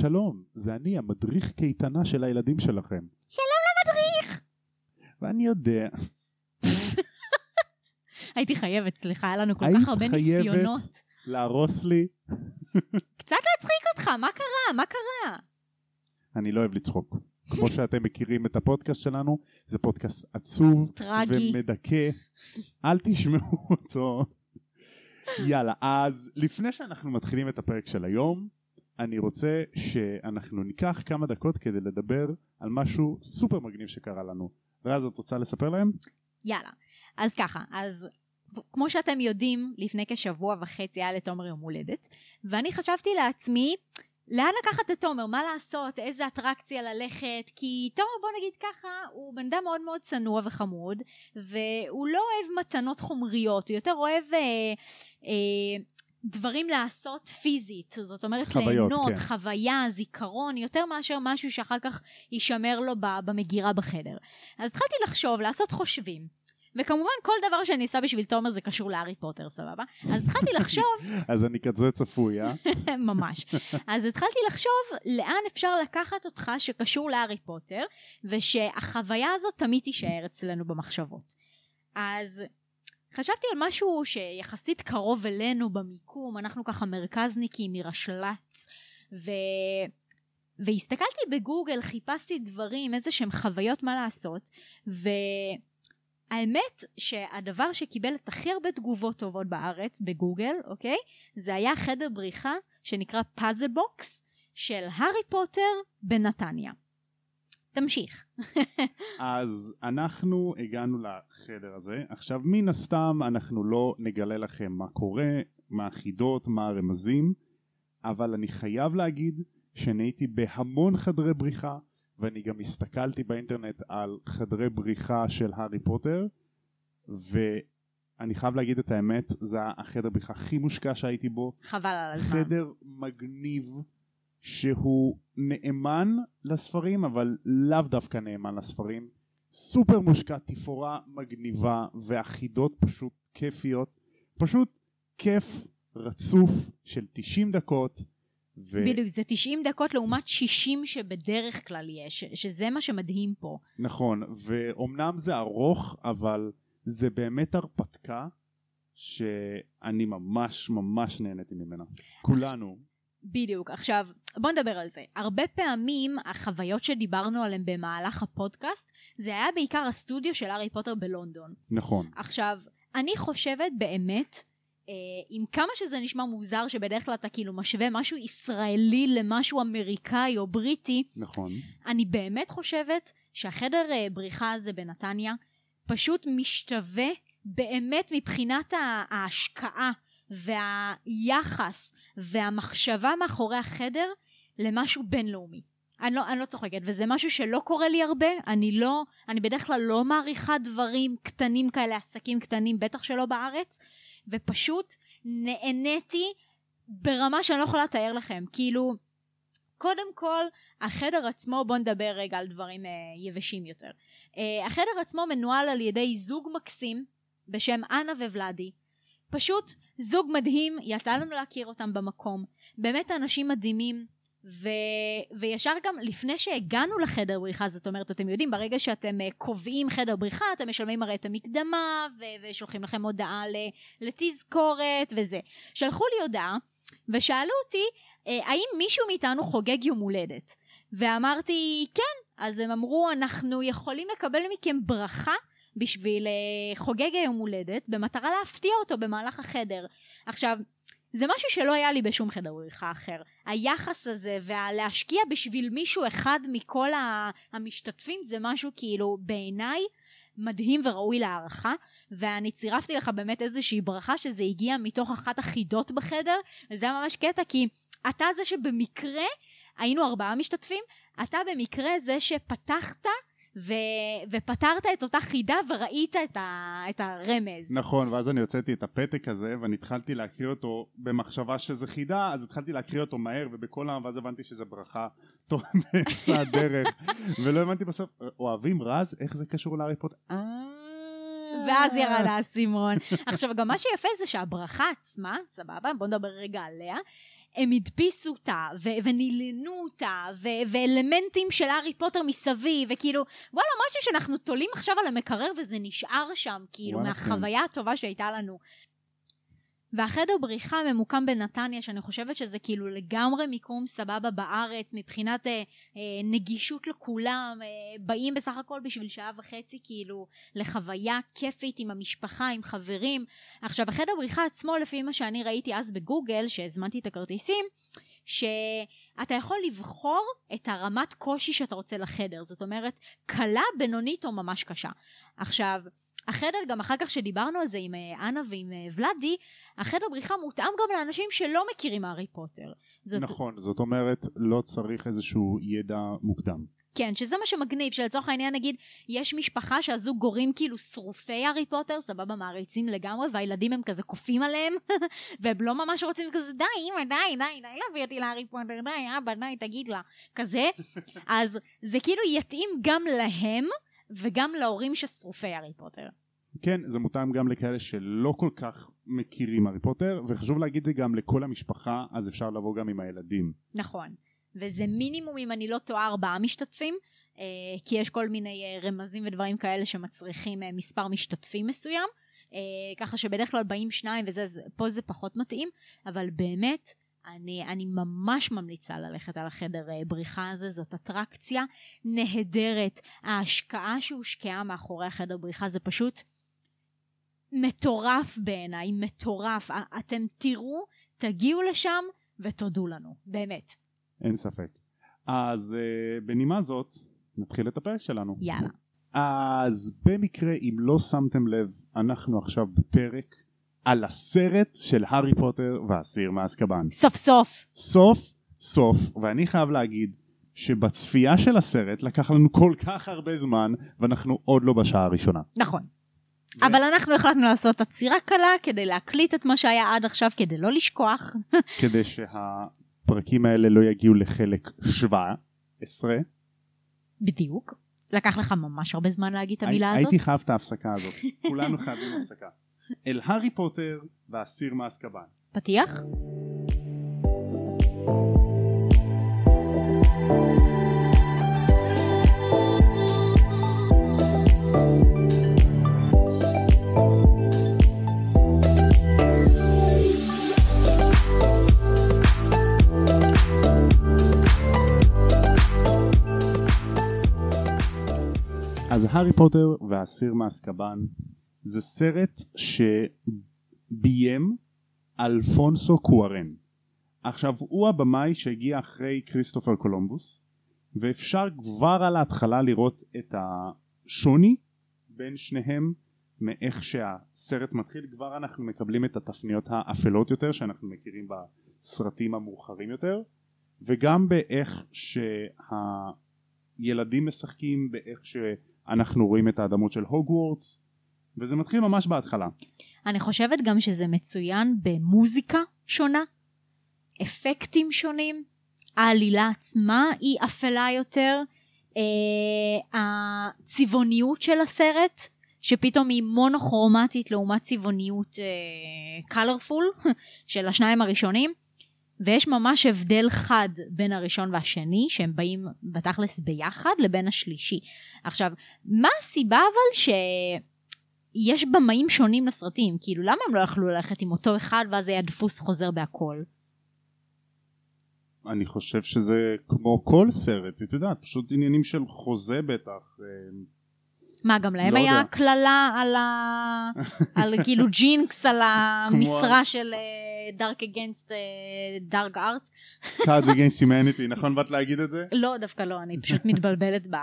שלום, זה אני, המדריך קייטנה של הילדים שלכם. שלום למדריך! ואני יודע, הייתי חייבת, סליחה, היה לנו כל היית כך הרבה חייבת? ניסיונות. להרוס לי, קצת להצחיק אותך, מה קרה? מה קרה? אני לא אוהב לצחוק. כמו שאתם מכירים את הפודקאסט שלנו, זה פודקאסט עצוב טרגי. ומדכא. אל תשמעו אותו. יאללה, אז לפני שאנחנו מתחילים את הפרק של היום, אני רוצה שאנחנו ניקח כמה דקות כדי לדבר על משהו סופר מגניב שקרה לנו. ואז את רוצה לספר להם? יאללה. אז ככה, אז כמו שאתם יודעים, לפני כשבוע וחצי היה לתומר יום הולדת, ואני חשבתי לעצמי, לאן לקחת את תומר? מה לעשות? איזה אטרקציה ללכת? כי תומר, בוא נגיד ככה, הוא בן אדם מאוד מאוד צנוע וחמוד, והוא לא אוהב מתנות חומריות, הוא יותר אוהב אה, אה, דברים לעשות פיזית. זאת אומרת, חוויות, ליהנות, כן. חוויה, זיכרון, יותר מאשר משהו שאחר כך יישמר לו במגירה בחדר. אז התחלתי לחשוב, לעשות חושבים. וכמובן כל דבר שאני עושה בשביל תומר זה קשור להארי פוטר, סבבה? אז התחלתי לחשוב, אז אני כזה צפוי, אה? ממש. אז התחלתי לחשוב לאן אפשר לקחת אותך שקשור להארי פוטר, ושהחוויה הזאת תמיד תישאר אצלנו במחשבות. אז חשבתי על משהו שיחסית קרוב אלינו במיקום, אנחנו ככה מרכזניקים מרשל"צ, ו... והסתכלתי בגוגל, חיפשתי דברים, איזה שהם חוויות מה לעשות, והאמת שהדבר שקיבל את הכי הרבה תגובות טובות בארץ, בגוגל, אוקיי? זה היה חדר בריחה שנקרא פאזל בוקס של הארי פוטר בנתניה. תמשיך. אז אנחנו הגענו לחדר הזה. עכשיו, מן הסתם אנחנו לא נגלה לכם מה קורה, מה החידות, מה הרמזים, אבל אני חייב להגיד שאני הייתי בהמון חדרי בריחה, ואני גם הסתכלתי באינטרנט על חדרי בריחה של הארי פוטר, ואני חייב להגיד את האמת, זה החדר בריחה הכי מושקע שהייתי בו. חבל על הזמן. חדר מגניב שהוא נאמן לספרים אבל לאו דווקא נאמן לספרים. סופר מושקע תפאורה מגניבה והחידות פשוט כיפיות. פשוט כיף רצוף של 90 דקות ו... בדיוק, זה 90 דקות לעומת 60 שבדרך כלל יש, שזה מה שמדהים פה. נכון ואומנם זה ארוך אבל זה באמת הרפתקה שאני ממש ממש נהניתי ממנה. כולנו בדיוק. עכשיו, בוא נדבר על זה. הרבה פעמים החוויות שדיברנו עליהן במהלך הפודקאסט, זה היה בעיקר הסטודיו של הארי פוטר בלונדון. נכון עכשיו, אני חושבת באמת, אה, עם כמה שזה נשמע מוזר שבדרך כלל אתה כאילו משווה משהו ישראלי למשהו אמריקאי או בריטי, נכון אני באמת חושבת שהחדר אה, בריחה הזה בנתניה פשוט משתווה באמת מבחינת ההשקעה והיחס והמחשבה מאחורי החדר למשהו בינלאומי. אני לא, אני לא צוחקת, וזה משהו שלא קורה לי הרבה, אני לא, אני בדרך כלל לא מעריכה דברים קטנים כאלה, עסקים קטנים, בטח שלא בארץ, ופשוט נהניתי ברמה שאני לא יכולה לתאר לכם, כאילו, קודם כל, החדר עצמו, בואו נדבר רגע על דברים אה, יבשים יותר. אה, החדר עצמו מנוהל על ידי זוג מקסים בשם אנה וולדי. פשוט זוג מדהים, יצא לנו להכיר אותם במקום. באמת אנשים מדהימים. ו... וישר גם לפני שהגענו לחדר בריחה, זאת אומרת, אתם יודעים, ברגע שאתם אה, קובעים חדר בריחה, אתם משלמים הרי את המקדמה, ו... ושולחים לכם הודעה. לתזכורת וזה. שלחו לי הודעה, ושאלו אותי, אה, האם מישהו מאיתנו חוגג יום הולדת? ואמרתי, כן. אז הם אמרו, אנחנו יכולים לקבל מכם ברכה בשביל אה, חוגג היום הולדת, במטרה להפתיע אותו במהלך החדר. עכשיו, זה משהו שלא היה לי בשום חדר בריחה אחר. היחס הזה והלהשקיע בשביל מישהו אחד מכל המשתתפים זה משהו כאילו בעיניי מדהים וראוי להערכה ואני צירפתי לך באמת איזושהי ברכה שזה הגיע מתוך אחת החידות בחדר וזה היה ממש קטע כי אתה זה שבמקרה היינו ארבעה משתתפים אתה במקרה זה שפתחת ו... ופתרת את אותה חידה וראית את, ה... את הרמז. נכון, ואז אני הוצאתי את הפתק הזה ואני התחלתי להקריא אותו במחשבה שזה חידה, אז התחלתי להקריא אותו מהר ובקול העם, ואז הבנתי שזה ברכה טוב באמצע הדרך, ולא הבנתי בסוף, אוהבים רז, איך זה קשור להארי פוטר? אה... ואז ירד האסימון. עכשיו, גם מה שיפה זה שהברכה עצמה, סבבה, בוא נדבר רגע עליה, הם הדפיסו אותה, ו- ונילנו אותה, ו- ואלמנטים של הארי פוטר מסביב, וכאילו, וואלה, משהו שאנחנו תולים עכשיו על המקרר וזה נשאר שם, כאילו, כן. מהחוויה הטובה שהייתה לנו. והחדר בריחה ממוקם בנתניה, שאני חושבת שזה כאילו לגמרי מיקום סבבה בארץ, מבחינת אה, אה, נגישות לכולם, אה, באים בסך הכל בשביל שעה וחצי כאילו לחוויה כיפית עם המשפחה, עם חברים. עכשיו החדר בריחה עצמו, לפי מה שאני ראיתי אז בגוגל, שהזמנתי את הכרטיסים, שאתה יכול לבחור את הרמת קושי שאתה רוצה לחדר, זאת אומרת קלה, בינונית או ממש קשה. עכשיו, החדר, גם אחר כך שדיברנו על זה עם אה, אנה ועם אה, ולאדי, החדר בריחה מותאם גם לאנשים שלא מכירים הארי פוטר. זאת, נכון, זאת אומרת לא צריך איזשהו ידע מוקדם. כן, שזה מה שמגניב, שלצורך העניין נגיד, יש משפחה שהזוג גורים כאילו שרופי הארי פוטר, סבבה, מעריצים לגמרי, והילדים הם כזה קופים עליהם, והם לא ממש רוצים כזה, די, אמא, די, די, די להביא אותי להארי פוטר, די, אבא, די, תגיד לה, כזה. אז זה כאילו יתאים גם להם, וגם להורים ששרופי הארי פוטר. כן, זה מותאם גם לכאלה שלא כל כך מכירים הארי פוטר, וחשוב להגיד זה גם לכל המשפחה, אז אפשר לבוא גם עם הילדים. נכון. וזה מינימום, אם אני לא טועה, ארבעה משתתפים, אה, כי יש כל מיני אה, רמזים ודברים כאלה שמצריכים אה, מספר משתתפים מסוים, ככה שבדרך כלל באים שניים וזה, זה, פה זה פחות מתאים, אבל באמת, אני, אני ממש ממליצה ללכת על החדר אה, בריחה הזה, זאת אטרקציה נהדרת. ההשקעה שהושקעה מאחורי החדר בריחה זה פשוט מטורף בעיניי, מטורף. אתם תראו, תגיעו לשם ותודו לנו, באמת. אין ספק. אז uh, בנימה זאת, נתחיל את הפרק שלנו. יאללה. אז במקרה, אם לא שמתם לב, אנחנו עכשיו בפרק על הסרט של הארי פוטר והאסיר מאזקבאן. סוף סוף. סוף סוף, ואני חייב להגיד שבצפייה של הסרט לקח לנו כל כך הרבה זמן, ואנחנו עוד לא בשעה הראשונה. נכון. זה- אבל אנחנו החלטנו לעשות עצירה קלה כדי להקליט את מה שהיה עד עכשיו, כדי לא לשכוח. כדי שהפרקים האלה לא יגיעו לחלק 17. בדיוק. לקח לך ממש הרבה זמן להגיד את המילה הי- הזאת. הייתי חייב את ההפסקה הזאת. כולנו חייבים הפסקה. אל הארי פוטר והאסיר מאזקבאן. פתיח? אז הארי פוטר והאסיר מאזקבאן זה סרט שביים אלפונסו קוארן. עכשיו הוא הבמאי שהגיע אחרי כריסטופר קולומבוס ואפשר כבר על ההתחלה לראות את השוני בין שניהם מאיך שהסרט מתחיל כבר אנחנו מקבלים את התפניות האפלות יותר שאנחנו מכירים בסרטים המאוחרים יותר וגם באיך שהילדים משחקים באיך שאנחנו רואים את האדמות של הוגוורטס וזה מתחיל ממש בהתחלה אני חושבת גם שזה מצוין במוזיקה שונה, אפקטים שונים, העלילה עצמה היא אפלה יותר, אה, הצבעוניות של הסרט, שפתאום היא מונוכרומטית לעומת צבעוניות קלרפול של השניים הראשונים, ויש ממש הבדל חד בין הראשון והשני, שהם באים בתכלס ביחד, לבין השלישי. עכשיו, מה הסיבה אבל ש... יש במאים שונים לסרטים, כאילו למה הם לא יכלו ללכת עם אותו אחד ואז היה דפוס חוזר בהכל? אני חושב שזה כמו כל סרט את יודעת פשוט עניינים של חוזה בטח אה, מה, גם להם לא היה. קללה על ה... על כאילו ג'ינקס על המשרה של דארק אגנסט דארק ארץ? Cards Against Humanity נכון באת להגיד את זה? לא, דווקא לא, אני פשוט מתבלבלת ב...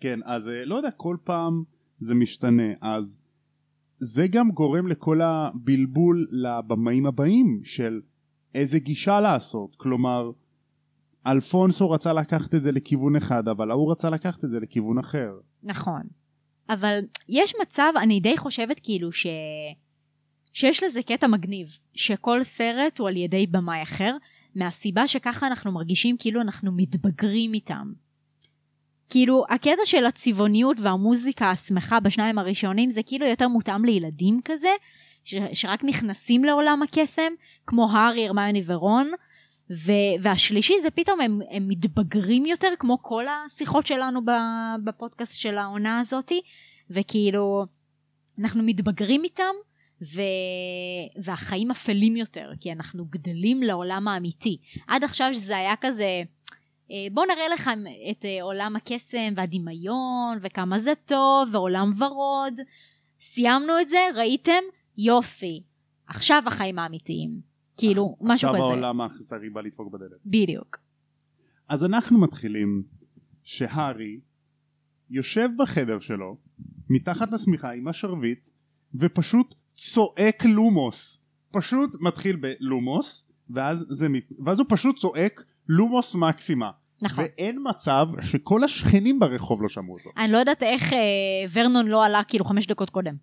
כן אז אה, לא יודע כל פעם זה משתנה אז זה גם גורם לכל הבלבול לבמאים הבאים של איזה גישה לעשות כלומר אלפונסו רצה לקחת את זה לכיוון אחד אבל ההוא רצה לקחת את זה לכיוון אחר נכון. אבל יש מצב, אני די חושבת כאילו ש... שיש לזה קטע מגניב, שכל סרט הוא על ידי במאי אחר, מהסיבה שככה אנחנו מרגישים כאילו אנחנו מתבגרים איתם. כאילו, הקטע של הצבעוניות והמוזיקה השמחה בשניים הראשונים זה כאילו יותר מותאם לילדים כזה, ש, שרק נכנסים לעולם הקסם, כמו הארי, הרמיוני ורון, ו, והשלישי זה פתאום הם, הם מתבגרים יותר, כמו כל השיחות שלנו בפודקאסט של העונה הזאתי, וכאילו, אנחנו מתבגרים איתם, ו... והחיים אפלים יותר, כי אנחנו גדלים לעולם האמיתי. עד עכשיו שזה היה כזה, בוא נראה לך את אה, עולם הקסם והדמיון, וכמה זה טוב, ועולם ורוד. סיימנו את זה, ראיתם? יופי. עכשיו החיים האמיתיים. כאילו, משהו כזה. עכשיו העולם האכזרי בא לדפוק בדלת. בדיוק. אז אנחנו מתחילים שהארי יושב בחדר שלו, מתחת לשמיכה עם השרביט, ופשוט צועק לומוס. פשוט מתחיל בלומוס, ואז, זה, ואז הוא פשוט צועק לומוס מקסימה. נכון. ואין מצב שכל השכנים ברחוב לא שמעו אותו. אני לא יודעת איך אה, ורנון לא עלה כאילו חמש דקות קודם.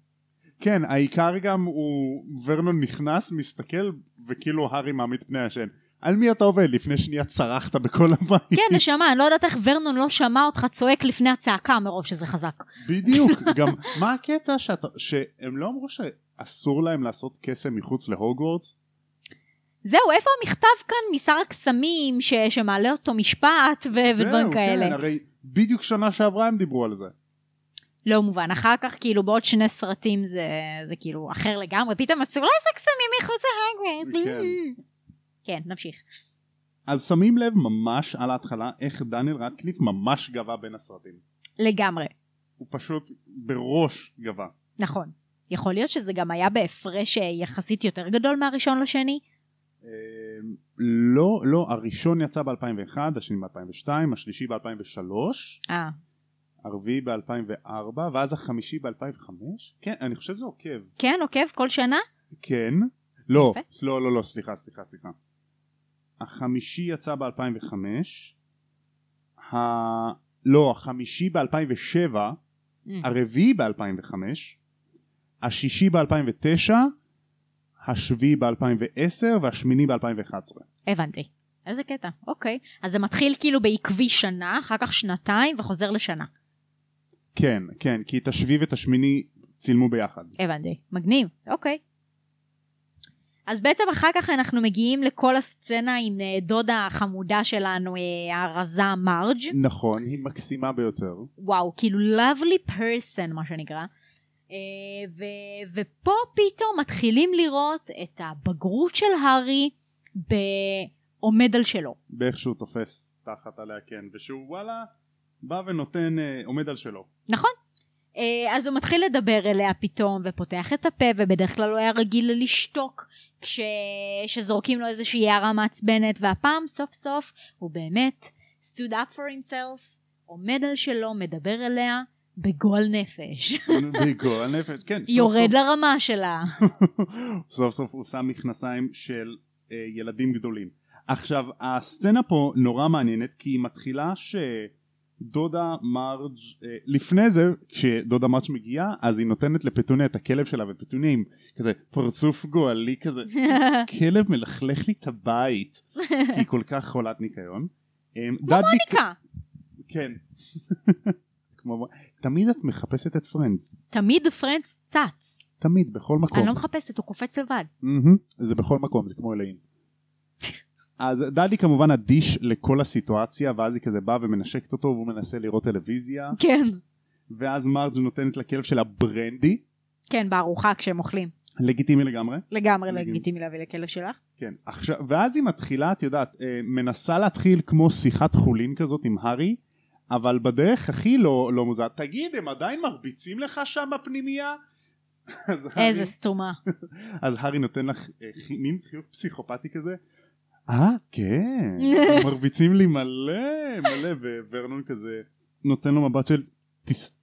כן, העיקר גם הוא, ורנון נכנס, מסתכל, וכאילו הארי מעמיד פני השן. על מי אתה עובד? לפני שנייה צרחת בכל הבית. כן, נשמה, אני לא יודעת איך ורנון לא שמע אותך צועק לפני הצעקה מרוב שזה חזק. בדיוק, גם מה הקטע שאתה, שהם לא אמרו שאסור להם לעשות קסם מחוץ להוגוורטס? זהו, איפה המכתב כאן משר הקסמים ש, שמעלה אותו משפט ו- ודברים כאלה? זהו, כן, הרי בדיוק שנה שעברה הם דיברו על זה. לא מובן, אחר כך כאילו בעוד שני סרטים זה, זה כאילו אחר לגמרי, פתאום אסור לעשות קסמים מחוץ להוגוורטס. כן. כן, נמשיך. אז שמים לב ממש על ההתחלה איך דניאל רדקליף ממש גבה בין הסרטים. לגמרי. הוא פשוט בראש גבה. נכון. יכול להיות שזה גם היה בהפרש יחסית יותר גדול מהראשון לשני? לא, לא, הראשון יצא ב-2001, השני ב-2002, השלישי ב-2003. אה. הרביעי ב-2004, ואז החמישי ב-2005? כן, אני חושב שזה עוקב. כן, עוקב כל שנה? כן. לא, לא, לא, לא, סליחה, סליחה, סליחה. החמישי יצא ב-2005, ה... לא, החמישי ב-2007, Mm. הרביעי ב-2005, השישי ב-2009, השביעי ב-2010 והשמיני ב-2011. הבנתי. איזה קטע, אוקיי. אז זה מתחיל כאילו בעקבי שנה, אחר כך שנתיים וחוזר לשנה. כן, כן, כי את השביעי ואת השמיני צילמו ביחד. הבנתי. מגניב, אוקיי. אז בעצם אחר כך אנחנו מגיעים לכל הסצנה עם אה, דודה החמודה שלנו, אה, הרזה מרג'. נכון, היא מקסימה ביותר. וואו, כאילו lovely person מה שנקרא. אה, ו- ופה פתאום מתחילים לראות את הבגרות של הארי בעומד על שלו. באיך שהוא תופס תחת עליה כן, ושהוא וואלה בא ונותן, אה, עומד על שלו. נכון. אה, אז הוא מתחיל לדבר אליה פתאום ופותח את הפה ובדרך כלל הוא היה רגיל לשתוק כשזורקים לו איזושהי הערה מעצבנת והפעם סוף סוף הוא באמת stood up for himself עומד על שלו מדבר אליה בגועל נפש. בגועל נפש, כן. סוף יורד סוף, לרמה שלה. סוף סוף הוא שם מכנסיים של אה, ילדים גדולים. עכשיו הסצנה פה נורא מעניינת כי היא מתחילה שדודה מרג' אה, לפני זה כשדודה מרג' מגיעה אז היא נותנת לפטוניה את הכלב שלה ופטוניה עם כזה פרצוף גועלי כזה כלב מלכלך לי את הבית כי היא כל כך חולת ניקיון. אה, כמו מוניקה. כן. כמו תמיד את מחפשת את פרנדס תמיד פרנדס צץ. תמיד בכל מקום. אני לא מחפשת, הוא קופץ לבד. מהמם, זה בכל מקום זה כמו אלוהים. אז דדי כמובן אדיש לכל הסיטואציה ואז היא כזה באה ומנשקת אותו והוא מנסה לראות טלוויזיה כן. ואז מרג' נותנת לכלב שלה ברנדי כן, בארוחה כשהם אוכלים. לגיטימי לגמרי לגמרי לגיטימי. לגיטימי להביא לכלב שלך. כן עכשיו ואז היא מתחילה את יודעת אה, מנסה להתחיל כמו שיחת חולין כזאת עם הארי אבל בדרך הכי לא, לא מוזר תגיד הם עדיין מרביצים לך שם בפנימייה? איזה סתומה. אז הארי נותן לך אה, מין חיוך פסיכופתי כזה אה כן מרביצים לי מלא מלא וורנון כזה נותן לו מבט של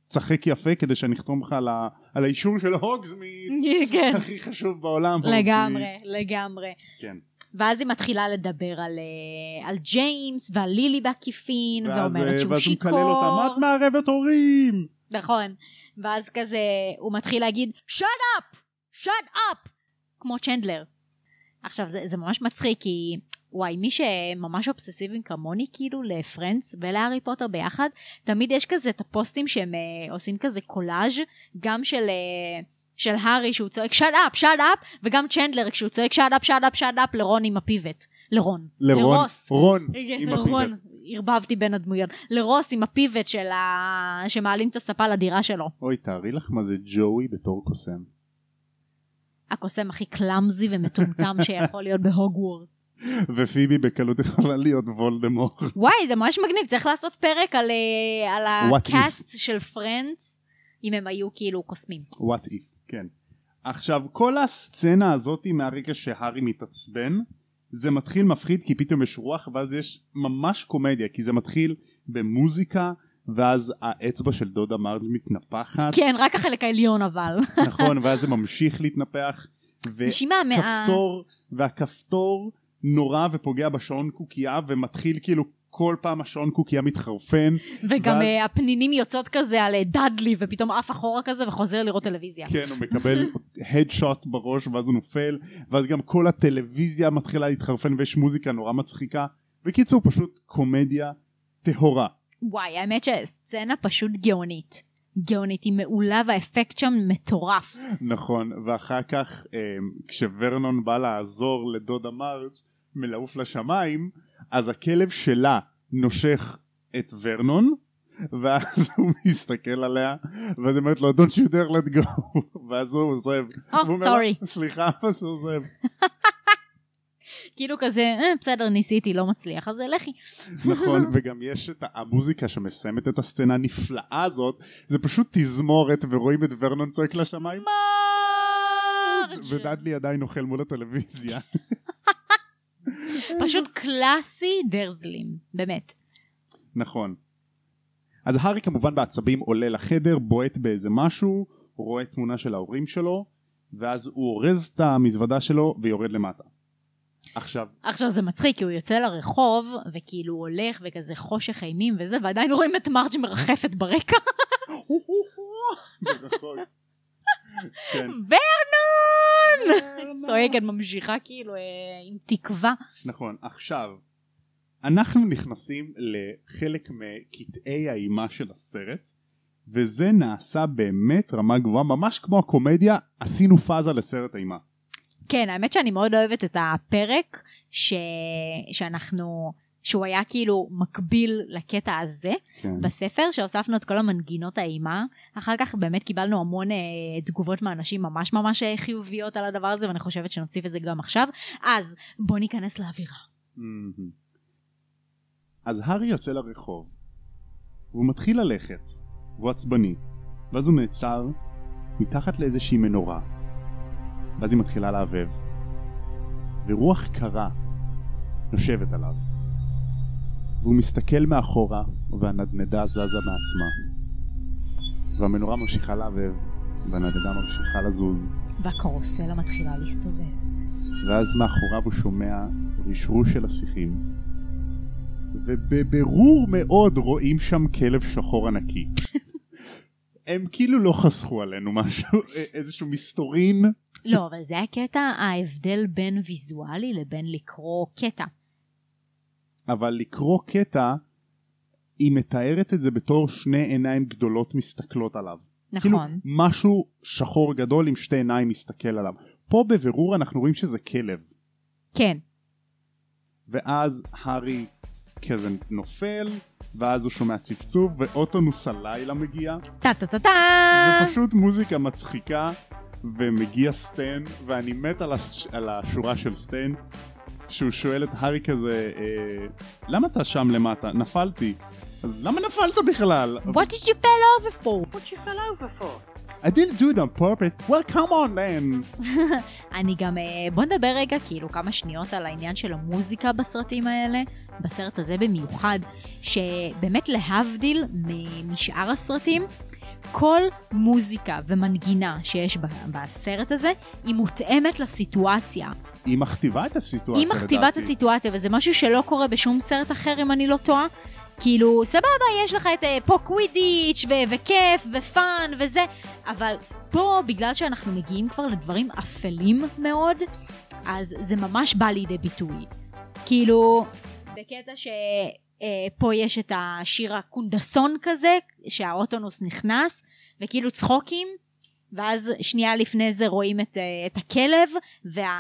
תשחק יפה כדי שאני אחתום לך על, ה- על האישור של הוגזמית כן. הכי חשוב בעולם לגמרי. לגמרי. כן. ואז היא מתחילה לדבר על, אה, על ג'יימס ועל לילי בעקיפין, ואז, ואומרת אה, שהוא ואז הוא מקלל שיכור. אותה מה את מערבת הורים נכון. ואז כזה, הוא מתחיל להגיד, shut up! shut up! כמו צ'נדלר. עכשיו, זה, זה ממש מצחיק, כי וואי, מי שממש אובססיביים כמוני, כאילו, ל Friends ולהארי פוטר ביחד, תמיד יש כזה את הפוסטים שהם אה, עושים כזה קולאז' גם של... אה, של הארי שהוא צועק shut up, shut up, וגם צ'נדלר כשהוא צועק shut up, shut up, shut up לרון עם ה pivot. לרון. לרון, לרוס. רון עם לרון. ה pivot. ערבבתי בין הדמויות. לרוס עם ה pivot של ה... שמעלים את הספה לדירה שלו. אוי, תארי לך מה זה ג'וי בתור קוסם. הקוסם הכי clumsy ומטומטם שיכול להיות בהוגוורטס. ופיבי בקלות יכולה להיות וולדמורט. וואי, זה ממש מגניב, צריך לעשות פרק על, אה, על What if. ה cast של Friends, אם הם היו כאילו קוסמים. What if, כן. עכשיו, כל הסצנה הזאת מהרגע שהארי מתעצבן, זה מתחיל מפחיד כי פתאום יש רוח, ואז יש ממש קומדיה, כי זה מתחיל במוזיקה, ואז האצבע של דודה מרג' מתנפחת, כן, רק החלק העליון אבל. נכון, ואז זה ממשיך להתנפח, נשימה מה... וכפתור, והכפתור נורא ופוגע בשעון קוקייה, ומתחיל כאילו כל פעם השעון קוקייה מתחרפן, וגם ואז- אה, הפנינים יוצאות כזה על אה, דאדלי, ופתאום עף אחורה כזה וחוזר לראות טלוויזיה. כן, הוא מקבל הדשוט בראש ואז הוא נופל, ואז גם כל הטלוויזיה מתחילה להתחרפן ויש מוזיקה נורא מצחיקה. בקיצור, פשוט קומדיה טהורה. וואי, האמת שהסצנה פשוט גאונית. גאונית, היא מעולה והאפקט שם מטורף. נכון, ואחר כך אה, כשוורנון בא לעזור לדודה מרג' מלעוף לשמיים, אז הכלב שלה נושך את ורנון, ואז הוא מסתכל עליה, ואז היא אומרת לו, Don't you dare let go, ואז הוא עוזב. או, אומר לה, סורי. סליחה, ואז הוא עוזב. כאילו כזה, אה, בסדר, ניסיתי, לא מצליח, אז לכי. נכון, וגם יש את המוזיקה שמסיימת את הסצנה הנפלאה הזאת, זה פשוט תזמורת ורואים את ורנון צועק לשמיים, מרג'! ודאדלי עדיין אוכל מול הטלוויזיה. פשוט קלאסי דרזלים, באמת. נכון. אז הארי כמובן בעצבים עולה לחדר, בועט באיזה משהו, רואה תמונה של ההורים שלו, ואז הוא אורז את המזוודה שלו ויורד למטה. עכשיו, עכשיו זה מצחיק, כי הוא יוצא לרחוב, וכאילו הוא הולך, וכזה חושך אימים וזה, ועדיין רואים את מרג' מרחפת ברקע. כן, ורנון! צועקת, ממשיכה כאילו אה, עם תקווה. נכון. עכשיו, אנחנו נכנסים לחלק מקטעי האימה של הסרט, וזה נעשה באמת רמה גבוהה, ממש כמו הקומדיה, עשינו פאזה לסרט אימה. כן, האמת שאני מאוד אוהבת את הפרק ש... שאנחנו... שהוא היה כאילו מקביל לקטע הזה כן. בספר, שהוספנו את כל המנגינות האימה. אחר כך באמת קיבלנו המון אה, תגובות מאנשים ממש ממש אה, חיוביות על הדבר הזה, ואני חושבת שנוסיף את זה גם עכשיו. אז בוא ניכנס לאווירה. אז הארי יוצא לרחוב, והוא מתחיל ללכת, והוא עצבני, ואז הוא נעצר מתחת לאיזושהי מנורה, ואז היא מתחילה להבהב, ורוח קרה נושבת עליו, והוא מסתכל מאחורה, והנדנדה זזה מעצמה, והמנורה ממשיכה להבהב, והנדנדה ממשיכה לזוז, והקרוסלה מתחילה להסתובב. ואז מאחוריו הוא שומע רשרוש של השיחים ובבירור מאוד רואים שם כלב שחור ענקי. הם כאילו לא חסכו עלינו משהו, איזשהו מסתורין. לא, אבל זה הקטע, ההבדל בין ויזואלי לבין לקרוא קטע. אבל לקרוא קטע, היא מתארת את זה בתור שני עיניים גדולות מסתכלות עליו. כאילו נכון. משהו שחור גדול עם שתי עיניים מסתכל עליו. פה בבירור אנחנו רואים שזה כלב. כן. ואז הארי כזה נופל, ואז הוא שומע צפצוף, ואוטונוס הלילה מגיע, טה טה טה טה! ופשוט מוזיקה מצחיקה, ומגיע סטן, ואני מת על, הש... על השורה של סטן, שהוא שואל את הארי כזה, אה, למה אתה שם למטה? נפלתי. אז למה נפלת בכלל? What did you fell over for? What you fell over for? I didn't do it on purpose. Well, come on then. אני גם, אה, בוא נדבר רגע כאילו כמה שניות על העניין של המוזיקה בסרטים האלה, בסרט הזה במיוחד, שבאמת להבדיל משאר הסרטים, כל מוזיקה ומנגינה שיש בסרט הזה, היא מותאמת לסיטואציה. היא מכתיבה את הסיטואציה, היא מכתיבה את לדעתי. הסיטואציה, וזה משהו שלא קורה בשום סרט אחר, אם אני לא טועה. כאילו, סבבה, יש לך את אה, פה קווידיץ' ו- וכיף ופאן וזה, אבל פה, בגלל שאנחנו מגיעים כבר לדברים אפלים מאוד, אז זה ממש בא לידי ביטוי. כאילו, בקטע ש... אה, פה יש את השיר הקונדסון כזה, שהאוטונוס נכנס, וכאילו צחוקים, ואז שנייה לפני זה רואים את, אה, את הכלב וה,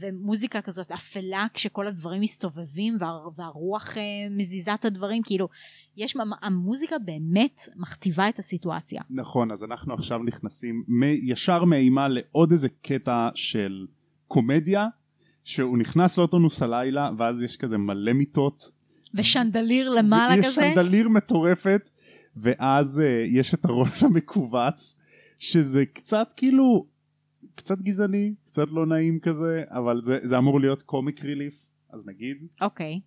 ומוזיקה כזאת אפלה כשכל הדברים מסתובבים וה, והרוח אה, מזיזה את הדברים כאילו יש המוזיקה באמת מכתיבה את הסיטואציה. נכון אז אנחנו עכשיו נכנסים ישר מאימה לעוד איזה קטע של קומדיה שהוא נכנס לאוטונוס הלילה ואז יש כזה מלא מיטות ושנדליר למעלה יש כזה? יש שנדליר מטורפת ואז uh, יש את הראש המכווץ שזה קצת כאילו קצת גזעני קצת לא נעים כזה אבל זה, זה אמור להיות קומיק ריליף אז נגיד. אוקיי.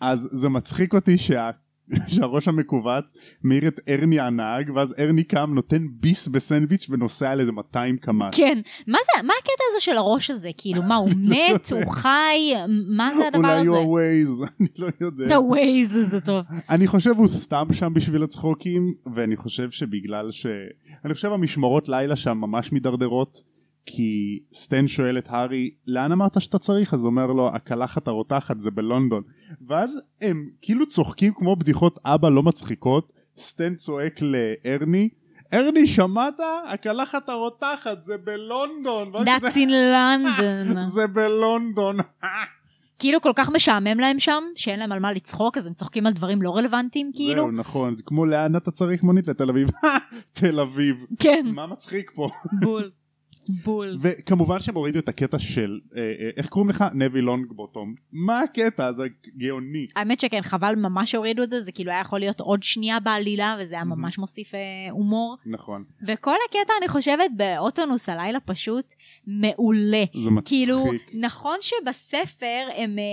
אז זה מצחיק אותי שה... שהראש המכווץ מעיר את ארני הנהג ואז ארני קם נותן ביס בסנדוויץ' ונוסע על איזה 200 קמ"ש. כן מה זה מה הקטע הזה של הראש הזה כאילו מה הוא מת הוא חי מה זה הדבר הזה? אולי הוא הווייז אני לא יודע. הווייז זה טוב. אני חושב הוא סתם שם בשביל הצחוקים ואני חושב שבגלל ש... אני חושב המשמרות לילה שם ממש מידרדרות כי סטן שואל את הארי לאן אמרת שאתה צריך? אז אומר לו הקלחת הרותחת זה בלונדון. ואז הם כאילו צוחקים כמו בדיחות אבא לא מצחיקות. סטן צועק לארני ארני שמעת? הקלחת הרותחת זה בלונדון. That's in London. זה בלונדון. כאילו כל כך משעמם להם שם שאין להם על מה לצחוק אז הם צוחקים על דברים לא רלוונטיים כאילו. זהו נכון. זה כמו לאן אתה צריך מונית? לתל אביב. תל אביב. כן. מה מצחיק פה? בול בול. וכמובן שהם הורידו את הקטע של אה, אה, איך קוראים לך? נבי לונג בוטום מה הקטע? זה גאוני. האמת שכן חבל ממש שהורידו את זה זה כאילו היה יכול להיות עוד שנייה בעלילה וזה היה ממש מוסיף אה, הומור. נכון. וכל הקטע אני חושבת באוטונוס הלילה פשוט מעולה. זה מצחיק. כאילו נכון שבספר הם אה,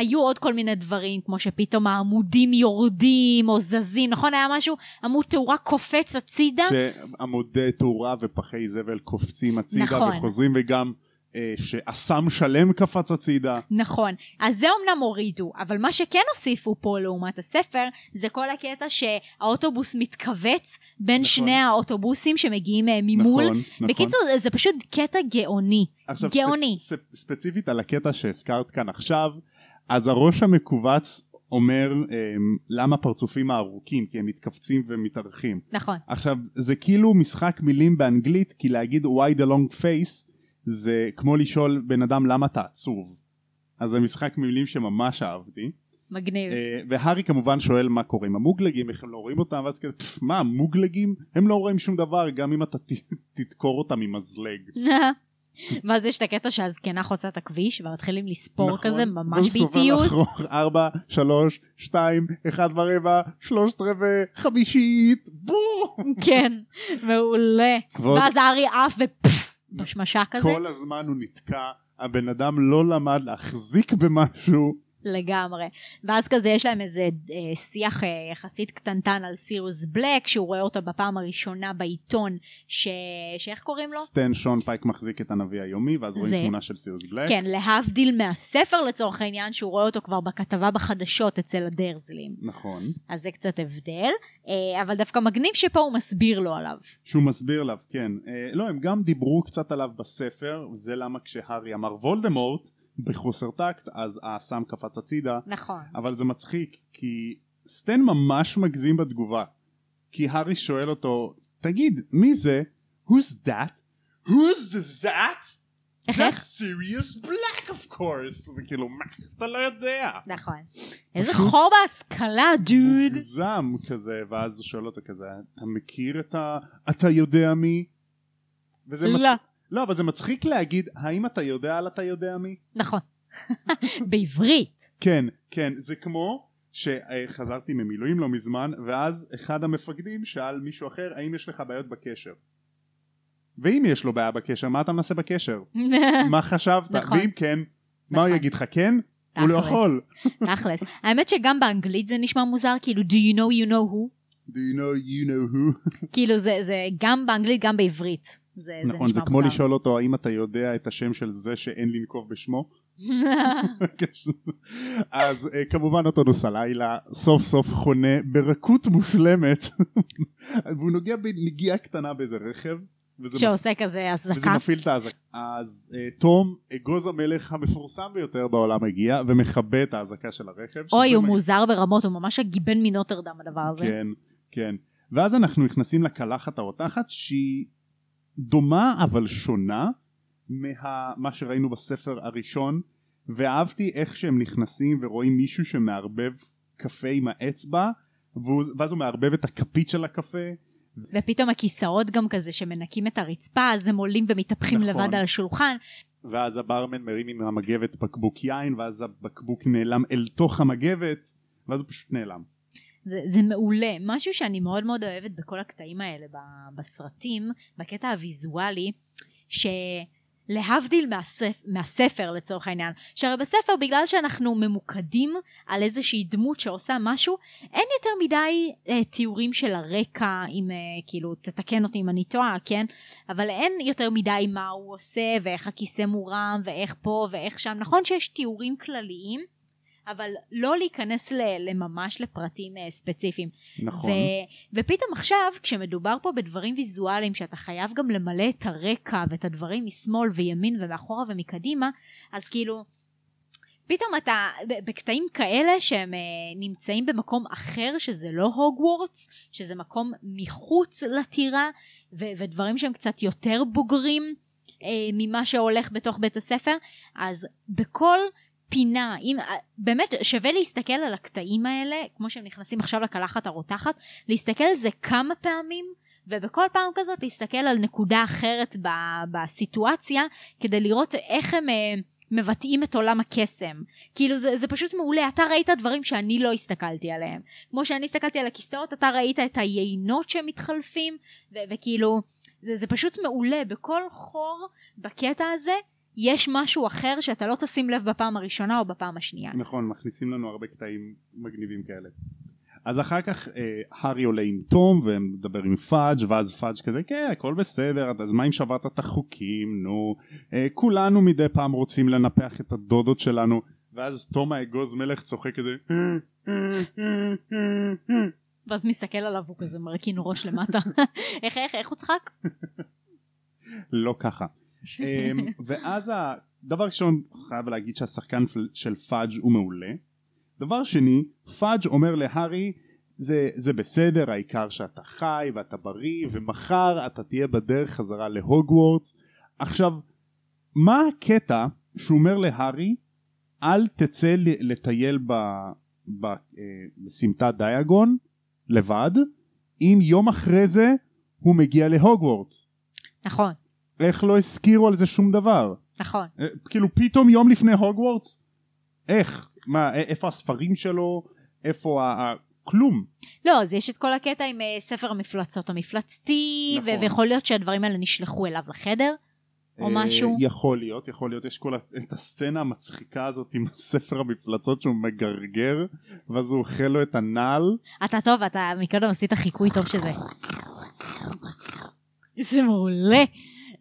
היו עוד כל מיני דברים כמו שפתאום העמודים יורדים או זזים נכון? היה משהו עמוד תאורה קופץ הצידה? שעמודי תאורה ופחי זבל קופצים הצידה נכון. וחוזרים וגם אה, שאסם שלם קפץ הצידה נכון אז זה אמנם הורידו אבל מה שכן הוסיפו פה לעומת הספר זה כל הקטע שהאוטובוס מתכווץ בין נכון. שני האוטובוסים שמגיעים אה, ממול נכון, נכון. בקיצור זה פשוט קטע גאוני עכשיו גאוני. ספ, ספציפית על הקטע שהזכרת כאן עכשיו אז הראש המכווץ אומר אה, למה פרצופים הארוכים? כי הם מתכווצים ומתארחים נכון. עכשיו זה כאילו משחק מילים באנגלית כי להגיד why the long face זה כמו לשאול בן אדם למה אתה עצוב? אז זה משחק מילים שממש אהבתי. מגניב. אה, והארי כמובן שואל מה קורה עם המוגלגים איך הם לא רואים אותם ואז כזה "פפ, מה מוגלגים? הם לא רואים שום דבר גם אם אתה תדקור אותם עם מזלג ואז יש את הקטע שהזקנה חוצה את הכביש ומתחילים לספור נכון. כזה ממש באיטיות. לחרוך, ארבע שלוש שתיים אחד ורבע שלושת רבעי חמישית בום! כן מעולה. ועוד- ואז הארי עף ופפ בשמשה כזה. כל הזמן הוא נתקע הבן אדם לא למד להחזיק במשהו לגמרי. ואז כזה יש להם איזה אה, שיח אה, יחסית קטנטן על סירוס בלק, שהוא רואה אותו בפעם הראשונה בעיתון, ש... שאיך קוראים לו? סטן שאנפייק מחזיק את הנביא היומי ואז רואים זה. תמונה של סיריוס בלק כן, להבדיל מהספר לצורך העניין, שהוא רואה אותו כבר בכתבה בחדשות אצל הדרזלים. נכון אז זה קצת הבדל, אה, אבל דווקא מגניב שפה הוא מסביר לו עליו. שהוא מסביר עליו כן אה, לא הם גם דיברו קצת עליו בספר זה למה כשהארי אמר וולדמורט בחוסר טקט אז האסם קפץ הצידה נכון. אבל זה מצחיק כי סטן ממש מגזים בתגובה כי הארי שואל אותו תגיד מי זה? who's that? who's that? איך That's serious black of course וכאילו מה אתה לא יודע נכון. איזה חור בהשכלה, דוד. מוגזם כזה ואז הוא שואל אותו כזה אתה מכיר את ה... אתה יודע מי? וזה לא. לא אבל זה מצחיק להגיד האם אתה יודע על אתה יודע מי? נכון. בעברית. כן כן זה כמו שחזרתי ממילואים לא מזמן ואז אחד המפקדים שאל מישהו אחר האם יש לך בעיות בקשר ואם יש לו בעיה בקשר מה אתה מנסה בקשר? מה חשבת? נכון. ואם כן מה הוא נכון. יגיד לך כן? הוא לא. יכול תכלס. האמת שגם באנגלית זה נשמע מוזר, כאילו do you know you know who? Do you know you know who? כאילו זה, זה גם באנגלית גם בעברית. זה, נכון זה זה כמו מוזר. לשאול אותו האם אתה יודע את השם של זה שאין לנקוב בשמו? אז אה, כמובן אוטונוס הלילה סוף סוף חונה ברכות מושלמת והוא נוגע בנגיעה קטנה באיזה רכב וזה, מפ... שעושה כזה וזה הזעקה. מפעיל את האזעקה אז אה, תום אגוז המלך המפורסם ביותר בעולם הגיע ומכבה את האזעקה של הרכב אוי, הוא מוזר ברמות, הוא ממש הגיבן מנוטרדם הדבר הזה. כן כן ואז אנחנו נכנסים לקלחת הרותחת שהיא דומה אבל שונה ממה שראינו בספר הראשון ואהבתי איך שהם נכנסים ורואים מישהו שמערבב קפה עם האצבע ואז הוא מערבב את הכפית של הקפה ופתאום הכיסאות גם כזה שמנקים את הרצפה אז הם עולים ומתהפכים נכון. לבד על השולחן ואז הברמן מרים עם המגבת בקבוק יין ואז הבקבוק נעלם אל תוך המגבת ואז הוא פשוט נעלם. זה, זה מעולה. משהו שאני מאוד מאוד אוהבת בכל הקטעים האלה בסרטים, בקטע הוויזואלי, שלהבדיל מהספ, מהספר לצורך העניין, שהרי בספר בגלל שאנחנו ממוקדים על איזושהי דמות שעושה משהו, אין יותר מדי אה, תיאורים של הרקע, אם אה, כאילו תתקן אותי אם אני טועה, כן? אבל אין יותר מדי מה הוא עושה ואיך הכיסא מורם ואיך פה ואיך שם. נכון שיש תיאורים כלליים, אבל לא להיכנס ל- לממש לפרטים אה, ספציפיים. נכון. ו- ופתאום עכשיו, כשמדובר פה בדברים ויזואליים, שאתה חייב גם למלא את הרקע ואת הדברים משמאל וימין ומאחורה ומקדימה, אז כאילו, פתאום אתה, בקטעים כאלה שהם אה, נמצאים במקום אחר, שזה לא הוגוורטס, שזה מקום מחוץ לטירה, ו- ודברים שהם קצת יותר בוגרים אה, ממה שהולך בתוך בית הספר, אז בכל פינה, אם, אה, באמת שווה להסתכל על הקטעים האלה, כמו שהם נכנסים עכשיו לקלחת הרותחת, להסתכל על זה כמה פעמים, ובכל פעם כזאת להסתכל על נקודה אחרת ב- בסיטואציה, כדי לראות איך הם אה, מבטאים את עולם הקסם. כאילו זה, זה פשוט מעולה, אתה ראית דברים שאני לא הסתכלתי עליהם. כמו שאני הסתכלתי על הכיסאות, אתה ראית את היינות שהם מתחלפים, ו- וכאילו, זה, זה פשוט מעולה, בכל חור בקטע הזה, יש משהו אחר שאתה לא תשים לב בפעם הראשונה או בפעם השנייה. נכון, מכניסים לנו הרבה קטעים מגניבים כאלה. אז אחר כך אה, הארי עולה עם תום ומדבר עם פאג' ואז פאג' כזה כן הכל בסדר אז מה אם שברת את החוקים נו אה, כולנו מדי פעם רוצים לנפח את הדודות שלנו ואז תום האגוז מלך צוחק כזה ואז מסתכל עליו הוא כזה מרכין ראש למטה. איך, איך, איך הוא צחק? לא ככה ואז הדבר ראשון חייב להגיד שהשחקן של פאג' הוא מעולה. דבר שני פאג' אומר להארי זה, זה בסדר העיקר שאתה חי ואתה בריא ומחר אתה תהיה בדרך חזרה להוגוורטס. עכשיו מה הקטע שהוא אומר להארי? אל תצא לטייל אה, בסמטת דיאגון לבד אם יום אחרי זה הוא מגיע להוגוורטס. נכון, איך לא הזכירו על זה שום דבר? נכון. אה, כאילו פתאום יום לפני הוגוורטס? איך? מה, איפה הספרים שלו? איפה ה... כלום. לא, אז יש את כל הקטע עם אה, ספר המפלצות המפלצתי, נכון. ויכול להיות שהדברים האלה נשלחו אליו לחדר, או אה, משהו. יכול להיות, יכול להיות. יש כל את הסצנה המצחיקה הזאת עם ספר המפלצות שהוא מגרגר, ואז הוא אוכל לו את הנעל. אתה טוב, אתה מקודם עשית חיקוי טוב שזה. זה מעולה,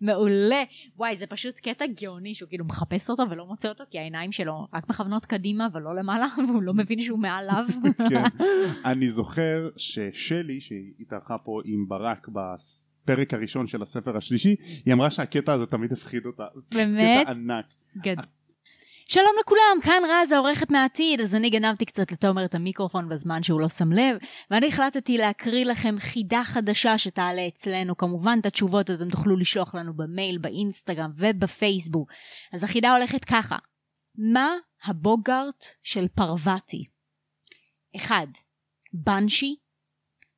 מעולה. וואי, זה פשוט קטע גאוני שהוא כאילו מחפש אותו ולא מוצא אותו, כי העיניים שלו רק מכוונות קדימה ולא למעלה, והוא לא מבין שהוא מעליו. כן. אני זוכר ששלי, שהיא התארחה פה עם ברק בפרק הראשון של הספר השלישי, היא אמרה שהקטע הזה תמיד הפחיד אותה. באמת? קטע ענק. גד... שלום לכולם, כאן רז העורכת מהעתיד, אז אני גנבתי קצת לתומר את המיקרופון בזמן שהוא לא שם לב, ואני החלטתי להקריא לכם חידה חדשה שתעלה אצלנו, כמובן את התשובות אתם תוכלו לשלוח לנו במייל, באינסטגרם ובפייסבוק. אז החידה הולכת ככה, מה הבוגארט של פרווטי? 1. בנשי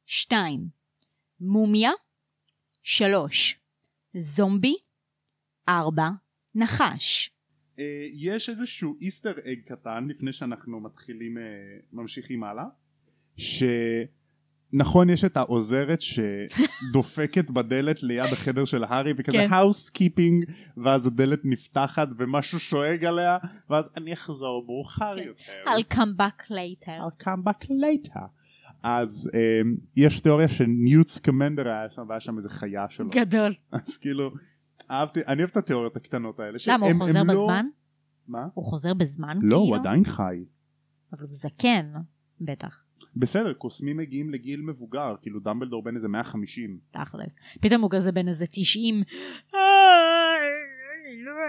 2. מומיה 3. זומבי 4. נחש יש איזשהו איסטר אג קטן לפני שאנחנו מתחילים אה, ממשיכים הלאה שנכון יש את העוזרת שדופקת בדלת ליד החדר של הארי וכזה כן. housekeeping ואז הדלת נפתחת ומשהו שואג עליה ואז אני אחזור מאוחר כן. יותר I'll come back later. I'll come back later אז אה, יש תיאוריה שניוט סקמנדר היה שם והיה שם איזה חיה שלו גדול. אז כאילו אהבתי אני אוהב את התיאוריות הקטנות האלה למה, הוא חוזר לא- בזמן? מה? הוא חוזר בזמן לא, כאילו? הוא עדיין חי. אבל הוא זקן, בטח, בסדר, קוסמים מגיעים לגיל מבוגר, כאילו דמבלדור בן איזה 150. תכלס. פתאום הוא כזה בן איזה 90.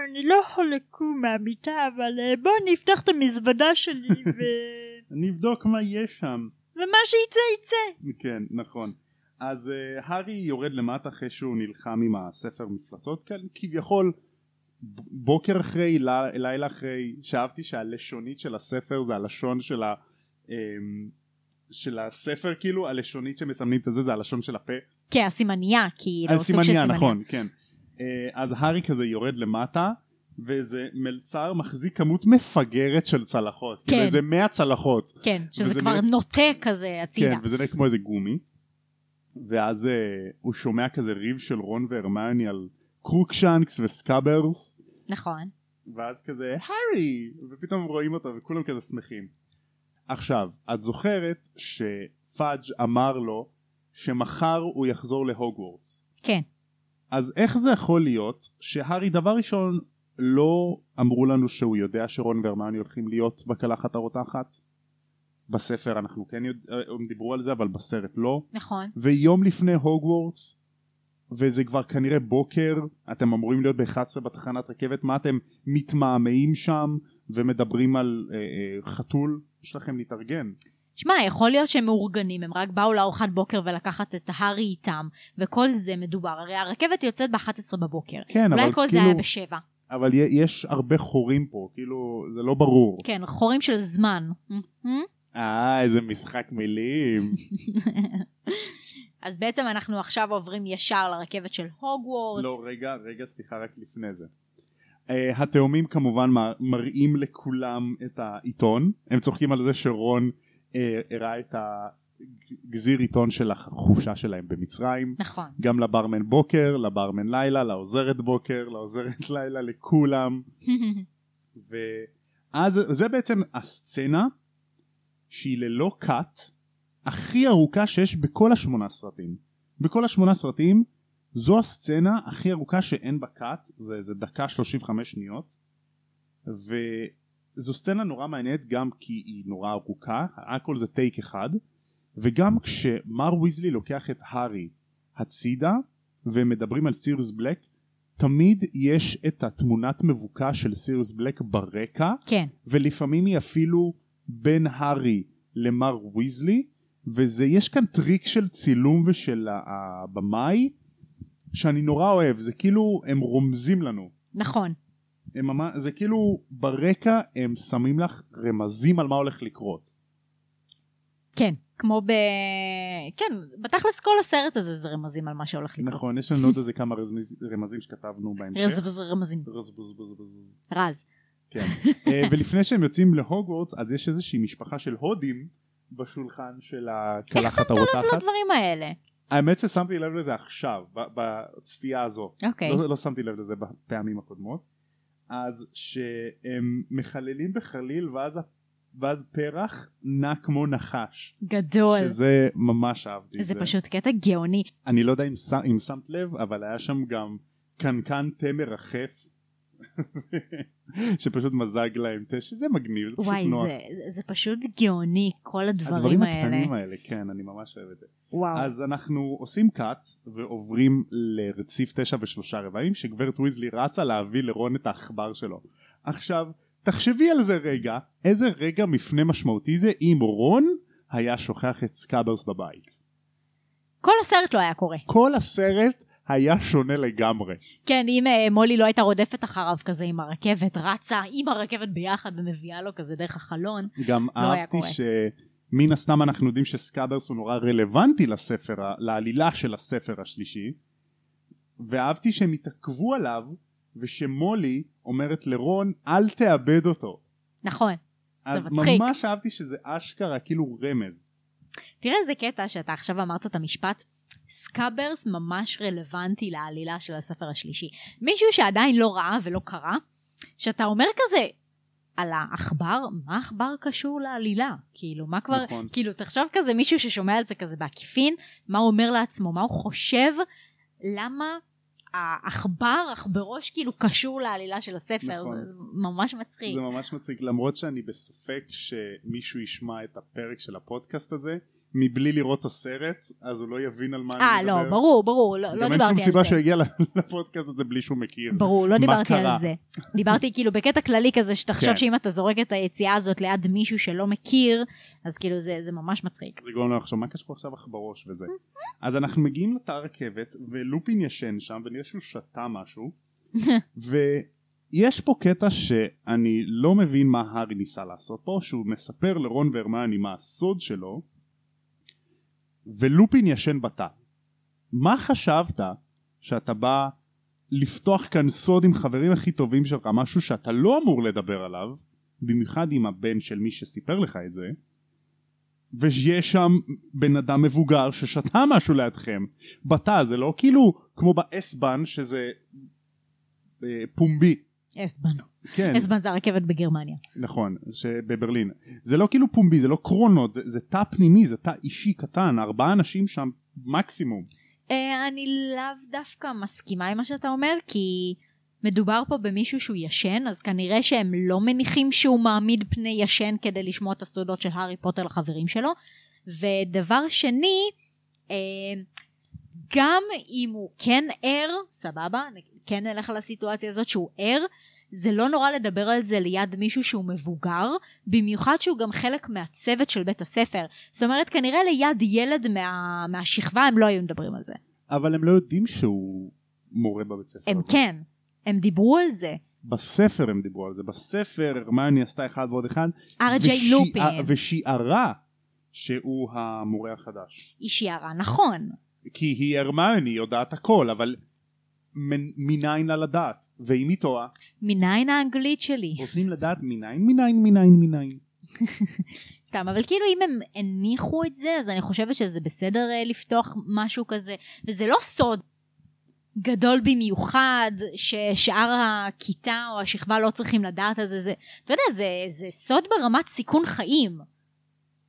אני לא יכול לקום מהמיטה, אבל אה, בוא נפתח את המזוודה שלי ו... אני אבדוק מה יש שם. ומה שיצא יצא. כן, נכון. אז uh, הארי יורד למטה אחרי שהוא נלחם עם הספר מפלצות כאן כביכול בוקר אחרי ל- לילה אחרי שאהבתי שהלשונית של הספר זה הלשון של, ה, um, של הספר כאילו הלשונית שמסמנים את זה זה הלשון של הפה כן, הסימניה, כאילו, על סוג של סימניה. נכון כן uh, אז הארי כזה יורד למטה ואיזה מלצר מחזיק כמות מפגרת של צלחות כאילו כן. איזה 100 צלחות כן, שזה כבר נראה- נוטה כזה הצידה. כן, וזה נראה כמו איזה גומי. ואז uh, הוא שומע כזה ריב של רון והרמיוני על קרוקשנקס וסקאברס, נכון. ואז כזה הארי, ופתאום רואים אותו וכולם כזה שמחים. עכשיו, את זוכרת שפאג' אמר לו שמחר הוא יחזור להוגוורטס. כן. אז איך זה יכול להיות שהארי דבר ראשון לא אמרו לנו שהוא יודע שרון והרמיוני הולכים להיות בקלחת הרותחת? בספר אנחנו כן יודע, הם דיברו על זה אבל בסרט לא נכון. ויום לפני הוגוורטס וזה כבר כנראה בוקר אתם אמורים להיות ב-11 בתחנת רכבת מה אתם מתמהמהים שם ומדברים על אה, אה, חתול יש לכם להתארגן שמע, יכול להיות שהם מאורגנים, הם רק באו לארוחת בוקר ולקחת את הארי איתם, וכל זה מדובר. הרי הרכבת יוצאת ב-11 בבוקר. כן אולי אבל כל זה כאילו היה בשבע. אבל יש הרבה חורים פה כאילו זה לא ברור כן, חורים של זמן. אה איזה משחק מילים. אז בעצם אנחנו עכשיו עוברים ישר לרכבת של הוגוורטס. לא רגע רגע סליחה רק לפני זה. uh, התאומים כמובן מראים לכולם את העיתון. הם צוחקים על זה שרון uh, הראה את הגזיר עיתון של החופשה שלהם במצרים. נכון. גם לברמן בוקר לברמן לילה לעוזרת בוקר לעוזרת לילה לכולם. ואז זה בעצם הסצנה שהיא ללא קאט הכי ארוכה שיש בכל השמונה סרטים. בכל השמונה סרטים זו הסצנה הכי ארוכה שאין בה קאט זה איזה דקה 35 שניות. וזו סצנה נורא מעניינת גם כי היא נורא ארוכה הכל זה טייק אחד. וגם כשמר ויזלי לוקח את הארי הצידה ומדברים על סיריוס בלק תמיד יש את התמונת מבוקה של סיריוס בלק ברקע. כן. ולפעמים היא אפילו בין הארי למר ויזלי וזה יש כאן טריק של צילום ושל הבמאי שאני נורא אוהב זה כאילו הם רומזים לנו נכון. הם זה כאילו ברקע הם שמים לך רמזים על מה הולך לקרות כן. כמו ב... כן, בתכלס כל הסרט הזה זה רמזים על מה שהולך לקרות. נכון יש לנו עוד איזה כמה רמז, רמזים שכתבנו בהמשך רז רמזים. רז, בז, בז, בז. רז. כן. אה, ולפני שהם יוצאים להוגוורטס אז יש איזושהי משפחה של הודים בשולחן של איך הקלחת שמת לב הרותחת. לדברים האלה? האמת ששמתי לב לזה עכשיו בצפייה הזו. אוקיי. לא, לא שמתי לב לזה בפעמים הקודמות. אז שהם מחללים בחליל ואז, ואז פרח נע כמו נחש. גדול. שזה ממש אהבתי. זה פשוט קטע גאוני. אני לא יודע אם, ש- אם שמת לב אבל היה שם גם קנקן תה מרחף. שפשוט מזג להם תה שזה מגניב זה פשוט וואי, נוח. זה, זה פשוט גאוני, כל הדברים, הדברים האלה. הקטנים האלה כן אני ממש אוהב את זה. וואו. אז אנחנו עושים cut ועוברים לרציף תשע ושלושה רבעים שגברת ויזלי רצה להביא לרון את העכבר שלו. עכשיו תחשבי על זה רגע איזה רגע מפנה משמעותי זה אם רון היה שוכח את סקאברס בבית. כל הסרט לא היה קורה. כל הסרט היה שונה לגמרי. כן, אם אה, מולי לא הייתה רודפת אחריו כזה עם הרכבת, רצה עם הרכבת ביחד ומביאה לו כזה דרך החלון. גם לא היה אהבתי קורה. שמן הסתם אנחנו יודעים שסקאברס הוא נורא רלוונטי לספר, לעלילה של הספר השלישי ואהבתי שהם התעכבו עליו ושמולי אומרת לרון אל תאבד אותו. נכון. אז מצחיק. ממש אהבתי שזה אשכרה כאילו רמז. תראה איזה קטע שאתה עכשיו אמרת את המשפט. סקאברס ממש רלוונטי לעלילה של הספר השלישי. מישהו שעדיין לא ראה ולא קרא, שאתה אומר כזה, על העכבר, מה העכבר קשור לעלילה? כאילו, מה כבר, נכון. כאילו, תחשוב כזה מישהו ששומע על זה כזה בעקיפין, מה הוא אומר לעצמו, מה הוא חושב, למה העכבר, עכברוש כאילו קשור לעלילה של הספר, נכון. זה ממש מצחיק. זה ממש מצחיק למרות שאני בספק שמישהו ישמע את הפרק של הפודקאסט הזה מבלי לראות את הסרט אז הוא לא יבין על מה אני אה, מדבר. לא, ברור, ברור, לא, לא גם אין דיברתי שום על סיבה זה. שהוא יגיע לפודקאסט הזה בלי שהוא מכיר. ברור, לא דיברתי קרה? על זה. דיברתי כאילו בקטע כללי כזה, שתחשוב כן. שאם אתה זורק את היציאה הזאת ליד מישהו שלא מכיר, אז כאילו זה זה ממש מצחיק. זה גורם לנו לחשוב מה קשור עכשיו לך בראש וזה. אז אנחנו מגיעים לתא הרכבת ולופין ישן שם ונראה שהוא שתה משהו ויש פה קטע שאני לא מבין מה הארי ניסה לעשות פה שהוא מספר לרון והרמני מה הסוד שלו ולופין ישן בתא. מה חשבת שאתה בא לפתוח כאן סוד עם חברים הכי טובים שלך משהו שאתה לא אמור לדבר עליו במיוחד עם הבן של מי שסיפר לך את זה ויש שם בן אדם מבוגר ששתה משהו לידכם בתא זה לא כאילו כמו באסבן שזה אה, פומבי אסבן. כן אסבן זה הרכבת בגרמניה. נכון שבברלין זה לא כאילו פומבי זה לא קרונות זה, זה תא פנימי זה תא אישי קטן ארבעה אנשים שם מקסימום אה, אני לאו דווקא מסכימה עם מה שאתה אומר, כי מדובר פה במישהו שהוא ישן, אז כנראה שהם לא מניחים שהוא מעמיד פני ישן כדי לשמוע את הסודות של הארי פוטר לחברים שלו. ודבר שני, אה, גם אם הוא כן ער, סבבה, כן נלך על הסיטואציה הזאת שהוא ער, זה לא נורא לדבר על זה ליד מישהו שהוא מבוגר, במיוחד שהוא גם חלק מהצוות של בית הספר. זאת אומרת, כנראה ליד ילד מה, מהשכבה הם לא היו מדברים על זה. אבל הם לא יודעים שהוא מורה בבית ספר הם הזה. כן, הם דיברו על זה. בספר הם דיברו על זה בספר הרמני עשתה אחד ועוד אחד ארג'יי לופין, ושיערה שהוא המורה החדש היא שיערה, נכון. כי היא הרמני יודעת הכל אבל מניין לה לדעת ואם היא טועה מניין האנגלית שלי. רוצים לדעת מניין מניין מניין מניין סתם, אבל כאילו אם הם הניחו את זה, אז אני חושבת שזה בסדר אה, לפתוח משהו כזה, וזה לא סוד גדול במיוחד, ששאר הכיתה או השכבה לא צריכים לדעת על זה, זה, אתה יודע, זה, זה סוד ברמת סיכון חיים.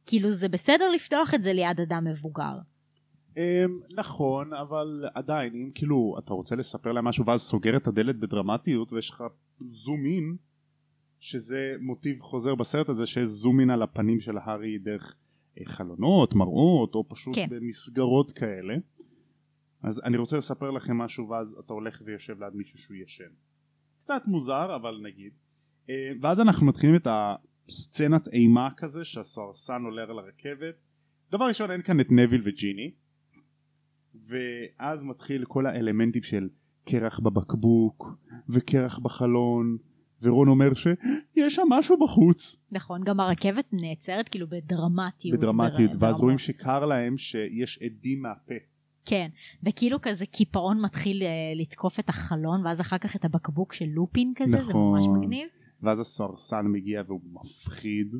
כאילו זה בסדר לפתוח את זה ליד אדם מבוגר. אמ, נכון אבל עדיין אם כאילו אתה רוצה לספר להם משהו ואז סוגר את הדלת בדרמטיות ויש לך זום אין שזה מוטיב חוזר בסרט הזה שיש זום אין על הפנים של הארי דרך אה, חלונות מראות או פשוט כן. במסגרות כאלה. אז אני רוצה לספר לכם משהו ואז אתה הולך ויושב ליד מישהו שהוא ישן. קצת מוזר אבל נגיד. אה, ואז אנחנו מתחילים את הסצנת אימה כזה שהסרסן עולה על הרכבת. דבר ראשון אין כאן את נביל וג'יני ואז מתחיל כל האלמנטים של קרח בבקבוק וקרח בחלון ורון אומר שיש שם משהו בחוץ נכון, גם הרכבת נעצרת כאילו בדרמטיות. בדרמטיות בר- ואז רואים. שקר להם שיש עדים מהפה כן, וכאילו כזה קיפאון מתחיל אה, לתקוף את החלון, ואז אחר כך את הבקבוק של לופין כזה, זה ממש נכון. מגניב. ואז הסרסן מגיע והוא מפחיד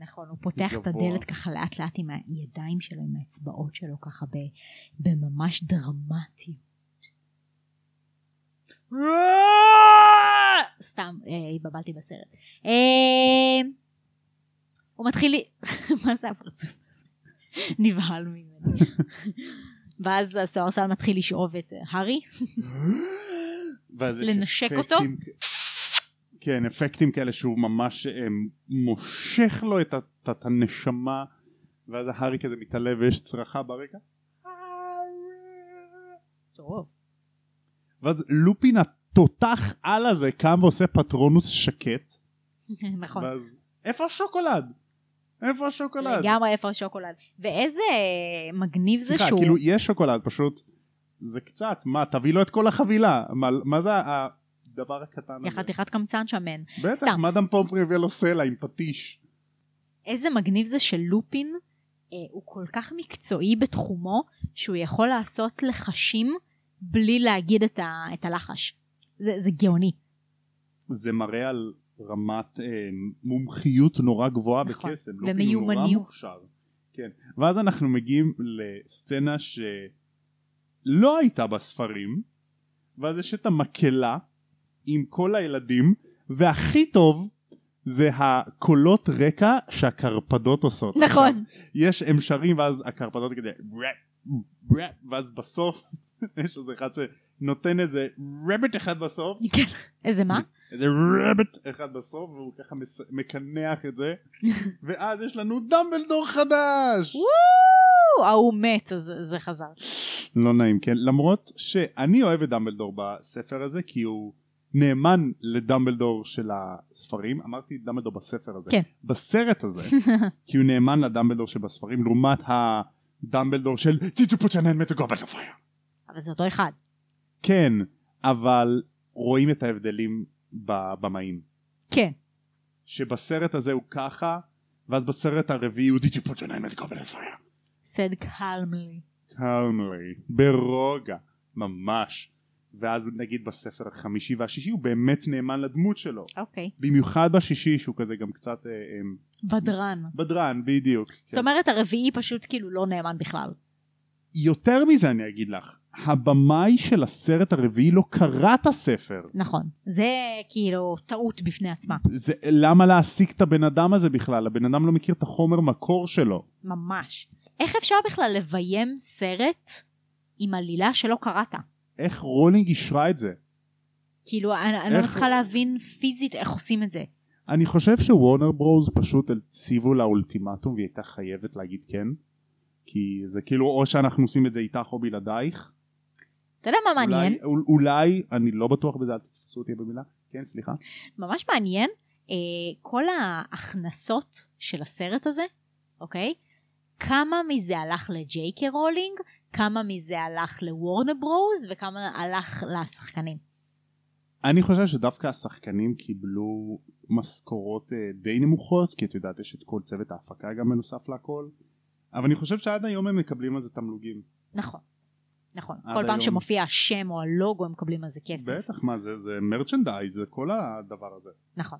נכון, הוא פותח את גבוה. הדלת ככה לאט לאט עם הידיים שלו, עם האצבעות שלו, ככה ב, בממש דרמטיות. סתם, אה, התבלבלתי בסרט. אה, הוא מתחיל... מה זה הפרצוף הזה? נבהל ממנו. ואז הסוהרסן מתחיל לשאוב את אה, הארי. לנשק אפקטים- כן אפקטים כאלה שהוא ממש אה, מושך לו את, ה- את, את הנשמה ואז ההארי כזה מתעלה ויש צרחה ברקע טוב. ואז לופין התותח על הזה קם ועושה פטרונוס שקט נכון. ואז איפה השוקולד? איפה השוקולד? לגמרי איפה השוקולד. ואיזה אה, מגניב זה סליחה שהוא... כאילו יש שוקולד פשוט זה קצת מה תביא לו את כל החבילה מה, מה זה הדבר הקטן הזה? חתיכת קמצן שמן. בטח סתם. מאדם פומפרי הביא לו סלע עם פטיש איזה מגניב זה שלופין אה, הוא כל כך מקצועי בתחומו, שהוא יכול לעשות לחשים בלי להגיד את, ה, את הלחש. זה, זה גאוני. זה מראה על רמת אה, מומחיות נורא גבוהה נכון. בקסם. הוא נורא ומיומניות. מוכשר. כן. ואז אנחנו מגיעים לסצנה שלא הייתה בספרים, ואז יש את המקהלה עם כל הילדים, והכי טוב זה הקולות רקע שהקרפדות עושות. נכון. יש הם שרים ואז הקרפדות ראפ, ואז בסוף יש איזה אחד שנותן איזה רבט אחד בסוף כן. איזה מה? איזה רבט אחד בסוף והוא ככה מקנח את זה ואז יש לנו דמבלדור חדש ההוא מת, אז זה חזר. לא נעים כן למרות שאני אוהב את דמבלדור בספר הזה כי הוא נאמן לדמבלדור של הספרים אמרתי דמבלדור בספר הזה כן. בסרט הזה כי הוא נאמן לדמבלדור שבספרים לעומת הדמבלדור של ציטו פוצ'נן מטוגובל לפיה אבל זה אותו אחד. כן אבל רואים את ההבדלים בבמאים כן. שבסרט הזה הוא ככה ואז בסרט הרביעי הוא ציטו פוצ'נן מטוגובל לפיה said calmly. calmly ברוגע ממש ואז נגיד בספר החמישי והשישי הוא באמת נאמן לדמות שלו אוקיי. במיוחד בשישי שהוא כזה גם קצת אה, אה, בדרן. בדרן בדיוק זאת אומרת הרביעי פשוט כאילו לא נאמן בכלל. יותר מזה אני אגיד לך הבמאי של הסרט הרביעי לא קרא את הספר נכון. זה כאילו טעות בפני עצמה. זה, למה להעסיק את הבן אדם הזה בכלל הבן אדם לא מכיר את החומר מקור שלו ממש. איך אפשר בכלל לביים סרט עם עלילה שלא קראת? איך רולינג אישרה את זה כאילו אני, אני לא איך- מצליחה להבין פיזית איך עושים את זה. אני חושב שוורנר ברוז פשוט הציבו לה אולטימטום והיא הייתה חייבת להגיד כן כי זה כאילו או שאנחנו עושים את זה איתך או בלעדייך אתה יודע מה מעניין? אולי, אול- אולי אני לא בטוח בזה אל תתפסו אותי במילה כן סליחה ממש מעניין אה, כל ההכנסות של הסרט הזה, אוקיי? כמה מזה הלך לג'יי קיי רולינג, כמה מזה הלך לוורנר ברוז וכמה הלך לשחקנים. אני חושב שדווקא השחקנים קיבלו משכורות אה, די נמוכות כי את יודעת יש את כל צוות ההפקה גם בנוסף לכל אבל אני חושב שעד היום הם מקבלים על זה תמלוגים נכון. נכון. כל פעם היום. שמופיע השם או הלוגו הם מקבלים על זה כסף. בטח מה זה זה מרצ'נדייז זה כל הדבר הזה נכון.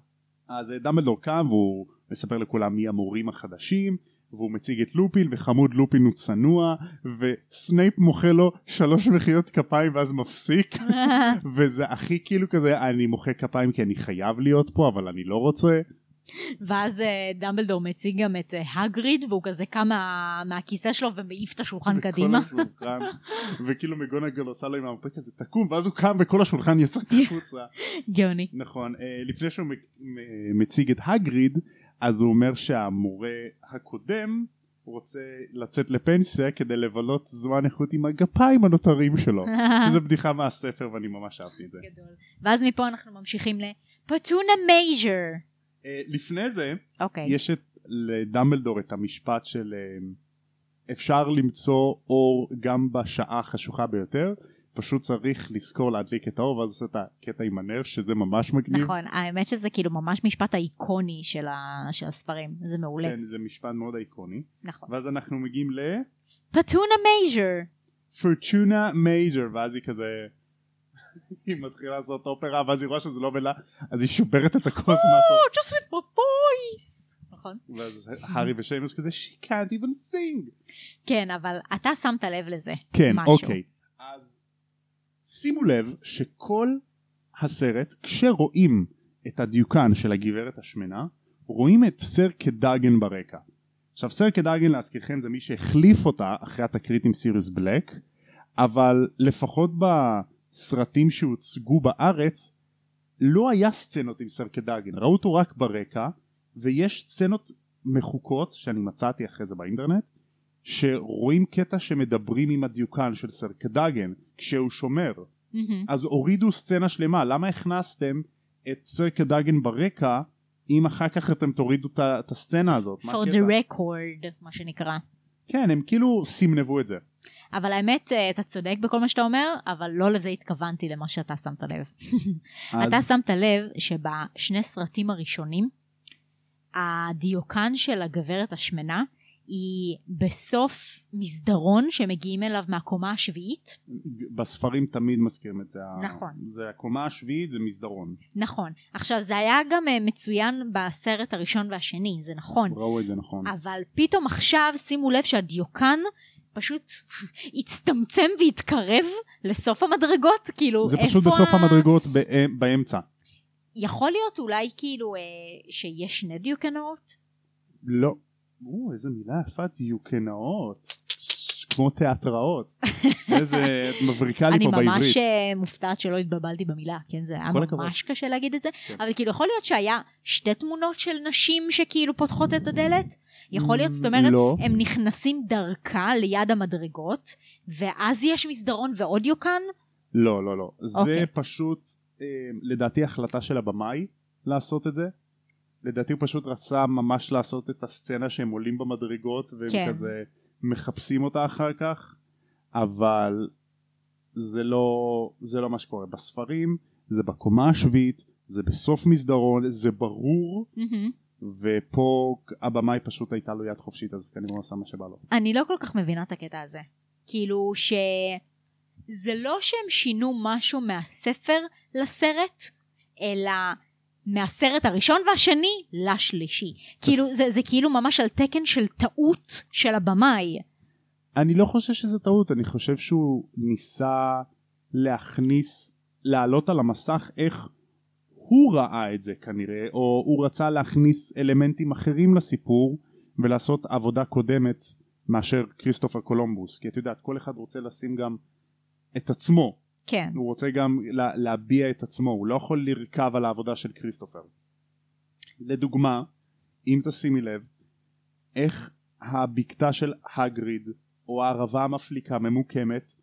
אז אה, דמבלדור קם והוא מספר לכולם מי המורים החדשים והוא מציג את לופין וחמוד לופין הוא צנוע וסנייפ מוחא לו שלוש מחיאות כפיים ואז מפסיק וזה הכי כאילו כזה אני מוחא כפיים כי אני חייב להיות פה אבל אני לא רוצה ואז אה, דמבלדור מציג גם את אה, הגריד והוא כזה קם מה- מהכיסא שלו ומעיף את השולחן קדימה. השולחן, וכאילו מגונגל עושה לו עם המפה כזה תקום ואז הוא קם וכל השולחן יוצא החוצה גאוני. נכון אה, לפני שהוא מציג את הגריד אז הוא אומר שהמורה הקודם רוצה לצאת לפנסיה כדי לבלות זמן איכות עם הגפיים הנותרים שלו זו בדיחה מהספר ואני ממש אהבתי את זה גדול. ואז מפה אנחנו ממשיכים ל Fortuna Major. אה, לפני זה אוקיי. יש את לדמבלדור את המשפט של אה, אפשר למצוא אור גם בשעה החשוכה ביותר פשוט צריך לזכור להדליק את האור ואז עושה את הקטע עם הנר שזה ממש מגניב נכון, האמת שזה כאילו ממש משפט האיקוני של, ה... של הספרים, זה מעולה. כן, זה משפט מאוד איקוני נכון. ואז אנחנו מגיעים ל... Fortuna Major. Fortuna Major ואז היא כזה היא מתחילה לעשות אופרה ואז היא רואה שזה לא בלה אז היא שוברת את הכוס מהטוב Oh, just with my voice. נכון. ואז הארי ושיימוס כזה she can't even sing כן, אבל אתה שמת לב לזה. כן. אוקיי שימו לב שכל הסרט כשרואים את הדיוקן של הגברת השמנה רואים את סר קדוגן ברקע. עכשיו סר קדגן להזכירכם זה מי שהחליף אותה אחרי התקרית עם סיריוס בלק אבל לפחות בסרטים שהוצגו בארץ לא היה סצנות עם סר קדגן ראו אותו רק ברקע ויש סצנות מחוקות שאני מצאתי אחרי זה באינטרנט שרואים קטע שמדברים עם הדיוקן של סר קדגן כשהוא שומר מהמם. אז הורידו סצנה שלמה למה הכנסתם את סר קדגן ברקע אם אחר כך אתם תורידו את הסצנה הזאת For the record, מה שנקרא. כן הם כאילו סימנבו את זה אבל האמת, אה, אתה צודק בכל מה שאתה אומר, אבל לא לזה התכוונתי למה שאתה שמת לב. אז אתה שמת לב שבשני סרטים הראשונים, הדיוקן של הגברת השמנה היא בסוף מסדרון שמגיעים אליו מהקומה השביעית. בספרים תמיד מזכירים את זה נכון. זה הקומה השביעית זה מסדרון נכון. עכשיו זה היה גם אה, מצוין בסרט הראשון והשני, זה נכון. ראו את זה נכון אבל פתאום עכשיו שימו לב שהדיוקן פשוט הצטמצם והתקרב לסוף המדרגות, כאילו זה איפה פשוט בסוף ה- המדרגות בא- באמצע יכול להיות אולי כאילו אה, שיש שני דיוקנאות? לא או, איזה מילה יפה דיוקנאות כמו תיאטראות. איזה מבריקה לי אני פה בעברית. ממש אה, מופתעת שלא התבלבלתי במילה, כן, זה היה הכבוד. ממש קשה להגיד את זה, כן. אבל כאילו יכול להיות שהיה שתי תמונות של נשים שכאילו פותחות את הדלת? יכול להיות, זאת אומרת, לא. הם נכנסים דרכה ליד המדרגות, ואז יש מסדרון ואודיו כאן? לא, לא, לא. זה אוקיי. פשוט, אה, לדעתי, החלטה של הבמאי לעשות את זה. לדעתי הוא פשוט רצה ממש לעשות את הסצנה שהם עולים במדרגות והם כן. כזה מחפשים אותה אחר כך, אבל זה לא, זה לא מה שקורה. בספרים זה בקומה השביעית, זה בסוף מסדרון, זה ברור, מהמם. ופה הבמאי פשוט הייתה לו יד חופשית אז כנראה הוא עשה מה שבא לו. אני לא כל כך מבינה את הקטע הזה. כאילו ש... זה לא שהם שינו משהו מהספר לסרט, אלא מהסרט הראשון והשני לשלישי. כאילו, זה, זה כאילו ממש על תקן של טעות של הבמאי. אני לא חושב שזה טעות, אני חושב שהוא ניסה להכניס, להעלות על המסך איך הוא ראה את זה כנראה, או הוא רצה להכניס אלמנטים אחרים לסיפור ולעשות עבודה קודמת מאשר כריסטופר קולומבוס, כי את יודעת, כל אחד רוצה לשים גם את עצמו, כן. הוא רוצה גם לה, להביע את עצמו, הוא לא יכול לרכב על העבודה של כריסטופר. לדוגמה, אם תשימי לב, איך הבקתה של הגריד או הערבה המפליקה ממוקמת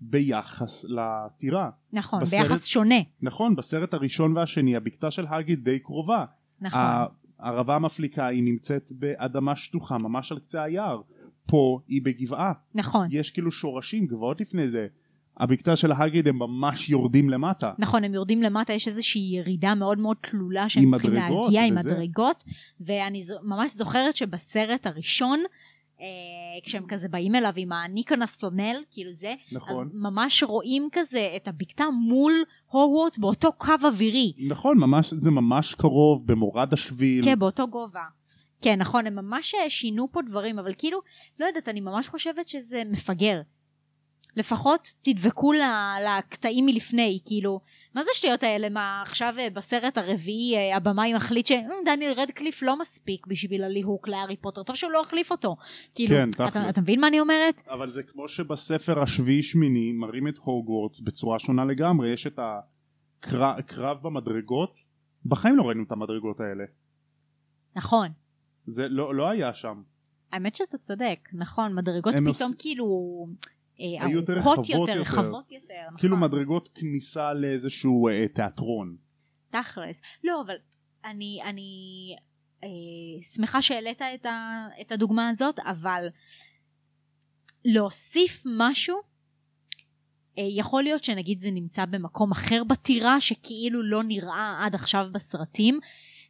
ביחס לטירה. נכון, בסרט- ביחס שונה. נכון, בסרט הראשון והשני הבקתה של הגריד די קרובה. נכון. הערבה המפליקה היא נמצאת באדמה שטוחה ממש על קצה היער. פה היא בגבעה. נכון. יש כאילו שורשים גבוהות לפני זה. הבקתה של הגריד הם ממש יורדים למטה. נכון, הם יורדים למטה, יש איזושהי ירידה מאוד מאוד תלולה שהם צריכים מדרגות להגיע עם וזה. מדרגות, ואני ז- ממש זוכרת שבסרט הראשון, אה, כשהם כזה באים אליו עם הניקונס פלנל, כאילו זה, נכון. אז ממש רואים כזה את הבקתה מול הוגוורטס באותו קו אווירי. נכון, ממש, זה ממש קרוב במורד השביל. כן, באותו גובה. כן, נכון, הם ממש אה, שינו פה דברים, אבל כאילו, לא יודעת, אני ממש חושבת שזה מפגר. לפחות תדבקו לקטעים מלפני, כאילו, מה זה השטויות האלה? מה עכשיו אה, בסרט הרביעי אה, הבמאי מחליט שדניאל רדקליף לא מספיק בשביל הליהוק להארי פוטר, טוב שהוא לא החליף אותו. כאילו, כן, אתה. אתה מבין מה אני אומרת? אבל זה כמו שבספר השביעי שמיני מראים את הוגוורטס בצורה שונה לגמרי, יש את הקרב קרב במדרגות, בחיים לא ראינו את המדרגות האלה. נכון. זה לא, לא היה שם. האמת שאתה צודק, נכון, מדרגות פתאום עוש- כאילו אה, היו יותר ארוכות רחבות יותר, יותר. רחבות יותר, נכון. כאילו מדרגות כניסה לאיזשהו אה, תיאטרון. תכלס. לא, אבל אני, אני אה, שמחה שהעלית את, ה, את הדוגמה הזאת, אבל להוסיף משהו, אה, יכול להיות שנגיד זה נמצא במקום אחר בטירה, שכאילו לא נראה עד עכשיו בסרטים.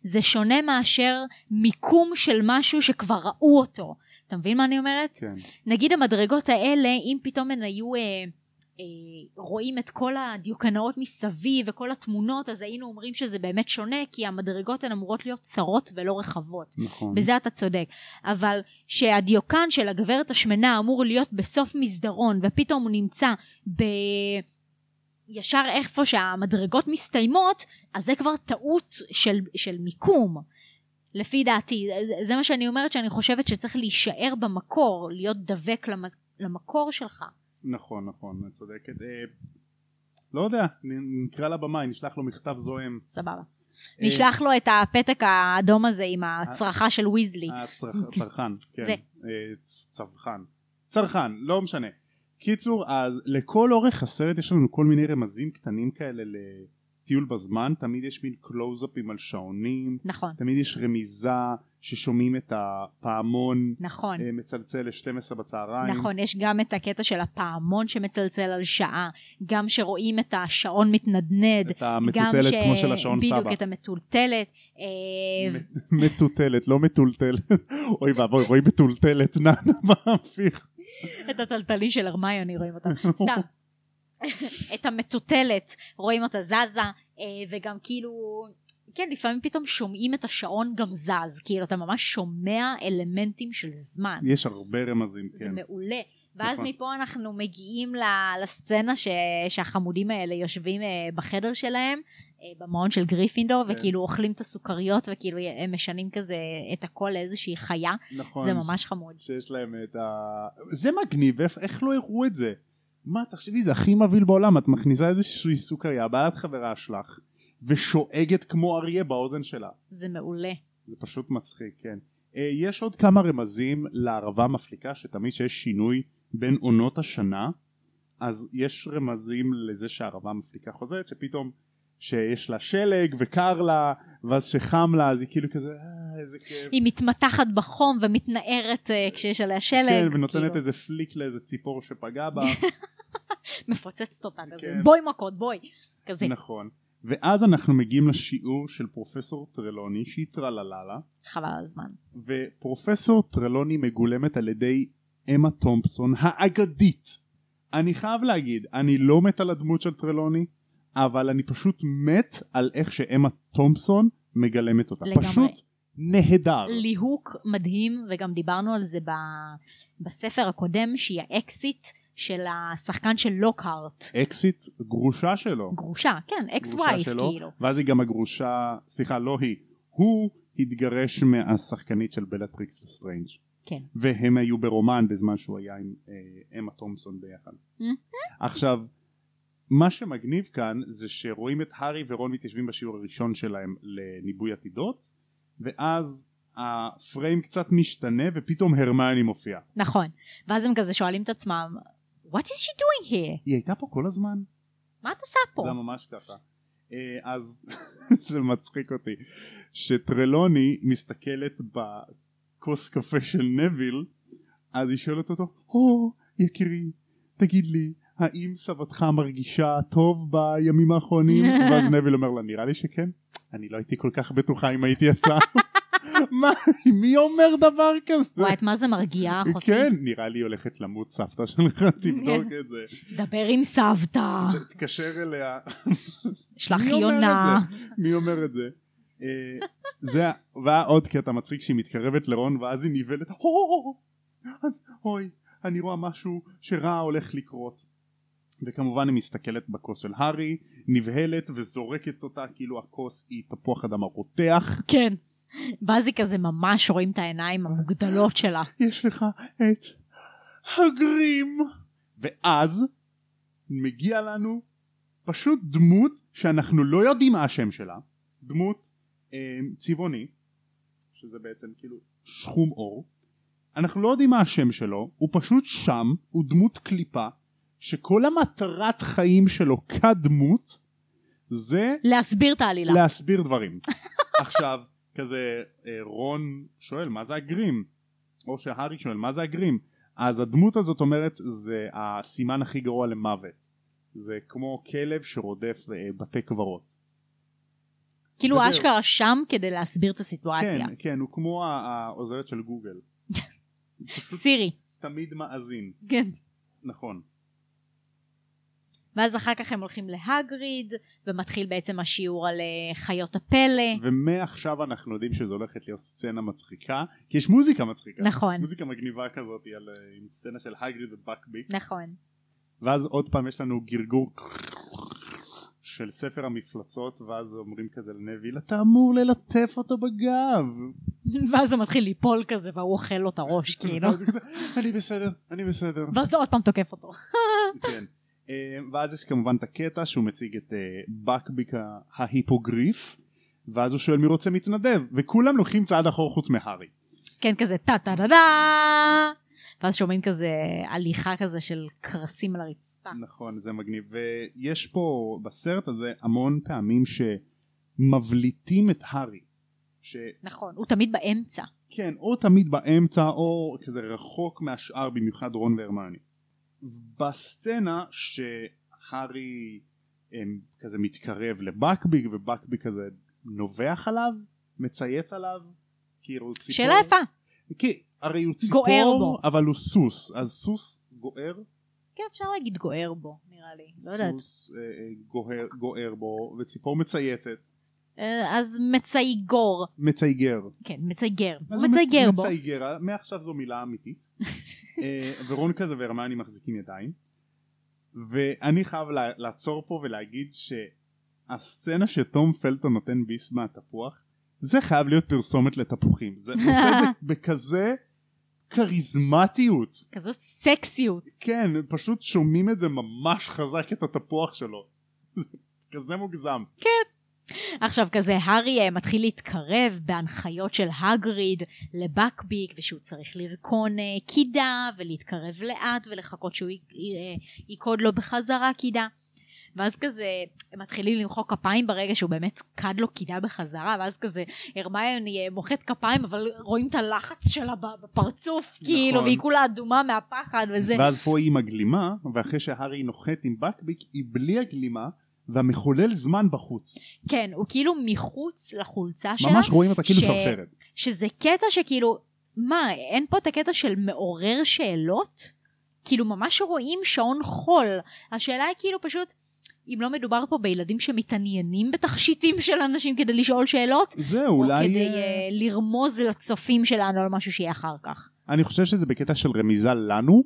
זה שונה מאשר מיקום של משהו שכבר ראו אותו. אתה מבין מה אני אומרת? כן. נגיד המדרגות האלה, אם פתאום הן היו אה, אה, רואים את כל הדיוקנאות מסביב וכל התמונות, אז היינו אומרים שזה באמת שונה, כי המדרגות הן אמורות להיות צרות ולא רחבות. נכון. בזה אתה צודק. אבל שהדיוקן של הגברת השמנה אמור להיות בסוף מסדרון, ופתאום הוא נמצא ב... ישר איפה שהמדרגות מסתיימות, אז זה כבר טעות של, של מיקום. לפי דעתי, זה- זה מה שאני אומרת שאני חושבת שצריך להישאר במקור, להיות דבק למ, למקור שלך. נכון, נכון, את צודקת. אה, לא יודע, נקרא לבמאי, נשלח לו מכתב זועם. סבבה. אה, נשלח לו את הפתק האדום הזה עם הצרחה של ויזלי. הצרכ- הצרכן, כן. אה, צ- צרכן. צרכן, לא משנה. קיצור, אז לכל אורך הסרט יש לנו כל מיני רמזים קטנים כאלה לטיול בזמן, תמיד יש מין קלוזאפים על שעונים, נכון, תמיד יש רמיזה ששומעים את הפעמון נכון. אה, מצלצל ל-12 בצהריים. נכון, יש גם את הקטע של הפעמון שמצלצל על שעה, גם שרואים את השעון מתנדנד, את גם המטוטלת כמו של השעון סבא. בדיוק את המטולטלת. אה, מטוטלת, לא מטולטלת. אוי ואבוי, רואים מטולטלת, נא מה המפיך. את הטלטלים של הרמיוני רואים אותה, סתם. את המטוטלת, רואים אותה זזה, אה, וגם כאילו, כן, לפעמים פתאום שומעים את השעון גם זז, כאילו אתה ממש שומע אלמנטים של זמן. יש הרבה רמזים, זה כן. מעולה. ואז נכון. מפה אנחנו מגיעים לסצנה ש- שהחמודים האלה יושבים אה, בחדר שלהם, אה, במעון של גריפינדור, כן. וכאילו אוכלים את הסוכריות, וכאילו הם משנים כזה את הכל לאיזושהי חיה. נכון. זה ממש חמוד. שיש להם את ה... זה מגניב, איך לא הראו את זה? מה, תחשבי, זה הכי מבהיל בעולם, את מכניסה איזושהי סוכריה, בעלת חברה שלך, ושואגת כמו אריה באוזן שלה. זה מעולה. זה פשוט מצחיק, כן. אה, יש עוד כמה רמזים לערבה מפליקה, שתמיד שיש שינוי בין עונות השנה, אז יש רמזים לזה שהערבה המפליקה חוזרת, שפתאום שיש לה שלג וקר לה, ואז שחם לה, אז היא כאילו כזה, אה, איזה כיף. היא מתמתחת בחום ומתנערת אה, כשיש עליה שלג. כן, ונותנת כאילו, איזה פליק לאיזה ציפור שפגע בה. מפוצצת אותה כזה. כן. בואי מכות, בואי. כזה. נכון. ואז אנחנו מגיעים לשיעור של פרופסור טרלוני שהיא טרלללה חבל על הזמן. ופרופסור טרלוני מגולמת על ידי אמה תומפסון האגדית. אני חייב להגיד, אני לא מת על הדמות של טרלוני, אבל אני פשוט מת על איך שאמה תומפסון מגלמת אותה. לגמרי. פשוט נהדר. ליהוק מדהים, וגם דיברנו על זה ב- בספר הקודם, שהיא האקסית של השחקן של לוקהארט. אקסית גרושה שלו. גרושה, כן, ex-wife כאילו. ואז היא גם הגרושה, סליחה לא היא, הוא התגרש מהשחקנית של בלטריקס לסטריינג' כן. והם היו ברומן בזמן שהוא היה עם אה, אמה תומפסון ביחד. עכשיו, מה שמגניב כאן זה שרואים את הארי ורון מתיישבים בשיעור הראשון שלהם לניבוי עתידות, ואז הפריים קצת משתנה ופתאום הרמני מופיע. נכון. ואז הם כזה שואלים את עצמם, What is she doing here? היא הייתה פה כל הזמן? מה את עושה פה? זה ממש ככה. אה, אז זה מצחיק אותי שטרלוני מסתכלת בכוס קפה של נביל אז היא שואלת אותו או יקירי תגיד לי האם סבתך מרגישה טוב בימים האחרונים ואז נביל אומר לה נראה לי שכן אני לא הייתי כל כך בטוחה אם הייתי אתה מה מי אומר דבר כזה וואי, את מה זה מרגיעה אחותי? כן נראה לי הולכת למות סבתא שלך תבדוק את זה דבר עם סבתא. תתקשר אליה שלח אומר יונה. מי אומר את זה? אה, זה והיה עוד קטע מצחיק שהיא מתקרבת לרון ואז היא נבהלת "הו, אוי אני רואה משהו שרע הולך לקרות וכמובן היא מסתכלת בכוס של הארי נבהלת וזורקת אותה כאילו הכוס היא תפוח אדמה רותח כן. היא כזה ממש רואים את העיניים המוגדלות שלה. יש לך את הגרים ואז מגיע לנו פשוט דמות שאנחנו לא יודעים מה השם שלה דמות אה, צבעוני שזה בעצם כאילו שחום עור אנחנו לא יודעים מה השם שלו הוא פשוט שם הוא דמות קליפה שכל המטרת חיים שלו כדמות זה להסביר את העלילה. להסביר דברים. עכשיו, כזה אה, רון שואל מה זה הגרים, או שהארי שואל מה זה הגרים, אז הדמות הזאת אומרת זה הסימן הכי גרוע למוות. זה כמו כלב שרודף אה, בתי קברות. כאילו. אשכרה שם כדי להסביר את הסיטואציה. כן, כן, הוא כמו העוזרת של גוגל. סירי. תמיד מאזין, כן. נכון. ואז אחר כך הם הולכים להגריד, ומתחיל בעצם השיעור על אה, חיות הפלא. ומעכשיו אנחנו יודעים שזו הולכת להיות סצנה מצחיקה, כי יש מוזיקה מצחיקה. נכון. מוזיקה מגניבה כזאת על, אה, עם סצנה של הגריד ובקביק. נכון. ואז עוד פעם יש לנו גרגור של ספר המפלצות ואז אומרים כזה לנביל אתה אמור ללטף אותו בגב ואז הוא מתחיל ליפול כזה, והוא אוכל לו את הראש, כאילו. אני בסדר אני בסדר ואז עוד פעם תוקף אותו. כן. אה, ואז יש כמובן את הקטע שהוא מציג את אה, בקביק ה- ההיפוגריף ואז הוא שואל מי רוצה מתנדב וכולם לוקחים צעד אחור חוץ מהארי כן, כזה טה טה דה דה. ואז שומעים כזה הליכה כזה של קרסים על הרצפה. נכון זה מגניב ויש פה בסרט הזה המון פעמים שמבליטים את הארי ש... נכון, הוא תמיד באמצע. כן, או תמיד באמצע או כזה רחוק מהשאר במיוחד רון והרמני. בסצנה שהארי הם, כזה מתקרב לבקביק ובקביק כזה נובח עליו, מצייץ עליו, כאילו ציפור. שאלה יפה. כי הרי הוא ציפור. אבל הוא סוס, אז סוס גוער, כן, אפשר להגיד גוער בו, נראה לי. לא יודעת. סוס אה, אה, גוער, גוער בו, וציפור מצייצת, אז מצייגור. מצייגר. כן, מצייגר. הוא מצייגר בו. מצייגר, מעכשיו זו מילה אמיתית. אה, ורון כזה והרמני מחזיקים ידיים. ואני חייב לעצור פה ולהגיד הסצנה שתום פלטון נותן ביס מהתפוח זה חייב להיות פרסומת לתפוחים זה עושה את זה בכזה כריזמטיות כזאת סקסיות. כן פשוט שומעים את זה ממש חזק את התפוח שלו זה כזה מוגזם עכשיו כזה הארי אה, מתחיל להתקרב בהנחיות של הגריד לבקביק ושהוא צריך לרקון אה, קידה ולהתקרב לאט ולחכות שהוא י- י- יקוד לו בחזרה קידה. ואז כזה הם מתחילים למחוא כפיים ברגע שהוא באמת קד לו קידה בחזרה ואז כזה הרמיוני אה, מוחאת כפיים אבל רואים את הלחץ שלה בפרצוף כאילו והיא כולה אדומה מהפחד וזה ואז פה היא עם הגלימה ואחרי שהארי נוחת עם בקביק היא בלי הגלימה והמחולל זמן בחוץ כן הוא כאילו מחוץ לחולצה שלה ממש רואים אותה כאילו ש- שרשרת שזה קטע שכאילו, מה, אין פה את הקטע של מעורר שאלות? כאילו ממש רואים שעון חול. השאלה היא כאילו פשוט, אם לא מדובר פה בילדים שמתעניינים בתכשיטים של אנשים כדי לשאול שאלות, או אולי כדי אה, אה, לרמוז לצופים שלנו על משהו שיהיה אחר כך. אני חושב שזה בקטע של רמיזה לנו